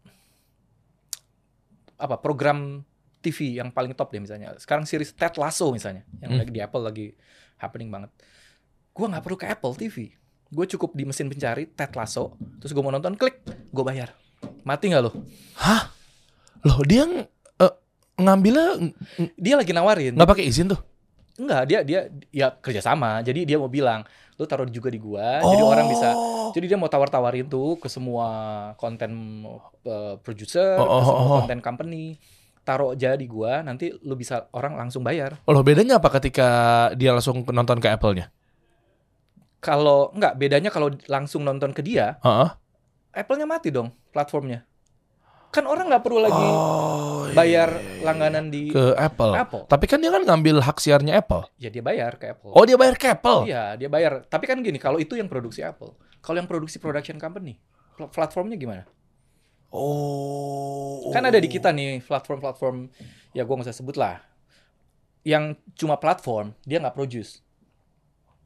[SPEAKER 1] apa program TV yang paling top deh misalnya. Sekarang series Ted Lasso misalnya, yang
[SPEAKER 2] Hmm.
[SPEAKER 1] lagi di Apple lagi happening banget. Gua nggak perlu ke Apple TV. Gue cukup di mesin pencari Ted Lasso, terus gue mau nonton, klik, gue bayar. Mati nggak lo?
[SPEAKER 2] Hah? Loh dia ng- eh, ngambilnya ng-
[SPEAKER 1] Dia lagi nawarin.
[SPEAKER 2] nggak pakai izin tuh?
[SPEAKER 1] Enggak, dia dia ya kerjasama. Jadi dia mau bilang, lu taruh juga di gua, jadi orang bisa.
[SPEAKER 2] Oh.
[SPEAKER 1] Jadi dia mau tawar-tawarin tuh ke semua konten uh, producer,
[SPEAKER 2] Oh, oh,
[SPEAKER 1] ke semua
[SPEAKER 2] oh, oh.
[SPEAKER 1] konten company. Taruh aja di gua, nanti lu bisa orang langsung bayar.
[SPEAKER 2] Oh, loh, bedanya apa ketika dia langsung nonton ke Apple-nya?
[SPEAKER 1] Kalau enggak, bedanya kalau langsung nonton ke dia,
[SPEAKER 2] Heeh.
[SPEAKER 1] Apple-nya mati dong platformnya. Kan orang nggak perlu lagi
[SPEAKER 2] Oh, iya,
[SPEAKER 1] bayar
[SPEAKER 2] iya, iya.
[SPEAKER 1] langganan di
[SPEAKER 2] ke Apple.
[SPEAKER 1] Apple.
[SPEAKER 2] Tapi kan dia kan ngambil hak siarnya Apple.
[SPEAKER 1] Ya dia bayar ke Apple.
[SPEAKER 2] Oh, dia bayar ke Apple.
[SPEAKER 1] Iya, dia bayar. Tapi kan gini, kalau itu yang produksi Apple, kalau yang produksi production company, pl- platformnya gimana?
[SPEAKER 2] Oh.
[SPEAKER 1] Kan ada di kita nih platform-platform, ya gua nggak usah sebut lah, yang cuma platform, dia nggak produce.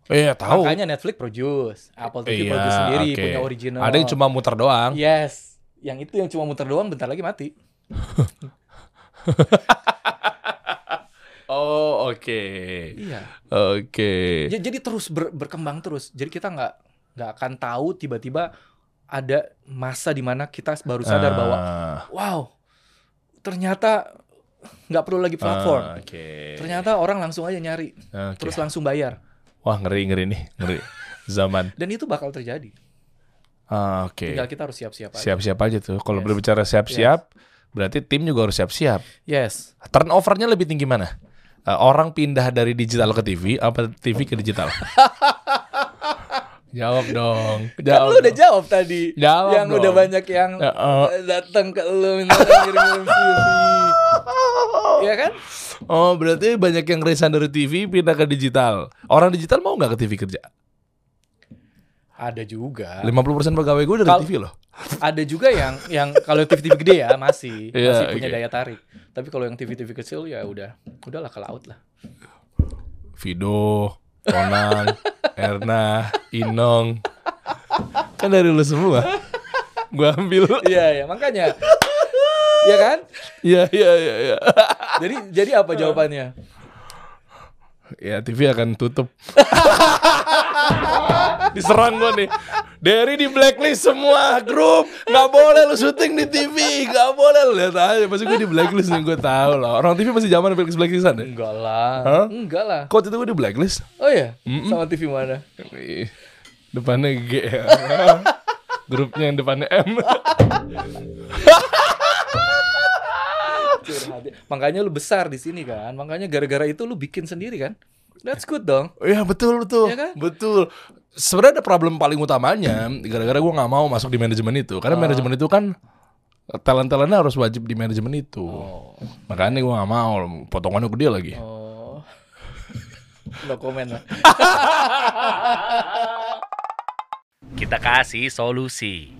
[SPEAKER 2] Iya, tahu.
[SPEAKER 1] Makanya Netflix produce, Apple TV
[SPEAKER 2] Iya,
[SPEAKER 1] produce sendiri,
[SPEAKER 2] oke.
[SPEAKER 1] punya original.
[SPEAKER 2] Ada yang cuma muter doang.
[SPEAKER 1] Yes, yang itu yang cuma muter doang, bentar lagi mati.
[SPEAKER 2] Oh, oke.
[SPEAKER 1] Iya.
[SPEAKER 2] Oke.
[SPEAKER 1] Ja- Jadi terus ber- berkembang terus. Jadi kita nggak nggak akan tahu tiba-tiba ada masa di mana kita baru sadar bahwa
[SPEAKER 2] Ah,
[SPEAKER 1] wow ternyata nggak perlu lagi platform.
[SPEAKER 2] ah, Oke.
[SPEAKER 1] Ternyata orang langsung aja nyari,
[SPEAKER 2] Oke.
[SPEAKER 1] terus langsung bayar.
[SPEAKER 2] Wah, ngeri ngeri nih, ngeri. Zaman.
[SPEAKER 1] Dan itu bakal terjadi.
[SPEAKER 2] Ah, Oke.
[SPEAKER 1] Tinggal kita harus siap-siap aja.
[SPEAKER 2] Siap-siap aja tuh. Kalau
[SPEAKER 1] Yes.
[SPEAKER 2] berbicara siap-siap, berarti tim juga harus siap-siap.
[SPEAKER 1] Yes.
[SPEAKER 2] Turnovernya lebih tinggi mana? Eh, orang pindah dari digital ke TV apa TV ke digital? jawab dong.
[SPEAKER 1] Kan
[SPEAKER 2] Jawab.
[SPEAKER 1] lu udah
[SPEAKER 2] dong.
[SPEAKER 1] jawab tadi.
[SPEAKER 2] Jawab
[SPEAKER 1] yang
[SPEAKER 2] dong.
[SPEAKER 1] udah banyak yang
[SPEAKER 2] Ya, eh.
[SPEAKER 1] datang ke lu minta ngirim-ngirim CV. Iya kan?
[SPEAKER 2] Oh, berarti banyak yang resign dari TV pindah ke digital. Orang digital mau nggak ke TV kerja?
[SPEAKER 1] Ada juga.
[SPEAKER 2] 50% pegawai gue dari
[SPEAKER 1] Kal-
[SPEAKER 2] TV loh.
[SPEAKER 1] Ada juga yang yang kalau TV-TV gede ya masih
[SPEAKER 2] Iya,
[SPEAKER 1] masih punya
[SPEAKER 2] oke.
[SPEAKER 1] daya tarik. Tapi kalau yang TV-TV kecil ya udah udahlah ke laut lah.
[SPEAKER 2] Vido, Onang, Erna, Inong. Kan dari lu semua. Gua ambil.
[SPEAKER 1] Iya ya makanya. Iya kan?
[SPEAKER 2] Iya, iya, iya, iya.
[SPEAKER 1] Jadi jadi apa jawabannya?
[SPEAKER 2] Ya TV akan tutup. Diserang gua nih. Derry di blacklist semua grup nggak boleh lu syuting di TV nggak boleh lu lihat aja pasti gue di blacklist nih gue tahu lah orang TV masih zaman blacklist blacklistan ya
[SPEAKER 1] Enggak lah.
[SPEAKER 2] Hah?
[SPEAKER 1] Enggak lah.
[SPEAKER 2] kok itu gue di blacklist
[SPEAKER 1] Oh ya,
[SPEAKER 2] Mm-mm.
[SPEAKER 1] sama TV mana?
[SPEAKER 2] Depannya G ya. grupnya yang depannya M
[SPEAKER 1] Curhat. Makanya lu besar di sini kan. Makanya gara-gara itu lu bikin sendiri kan? That's good dong.
[SPEAKER 2] Iya betul betul,
[SPEAKER 1] Iya kan?
[SPEAKER 2] betul. Sebenarnya ada problem paling utamanya gara-gara gue nggak mau masuk di manajemen itu karena
[SPEAKER 1] Oh.
[SPEAKER 2] manajemen itu kan talent-talentnya harus wajib di manajemen itu.
[SPEAKER 1] Oh.
[SPEAKER 2] Makanya gue nggak mau potongannya gede lagi.
[SPEAKER 1] Oh. No comment lah.
[SPEAKER 3] Kita kasih solusi.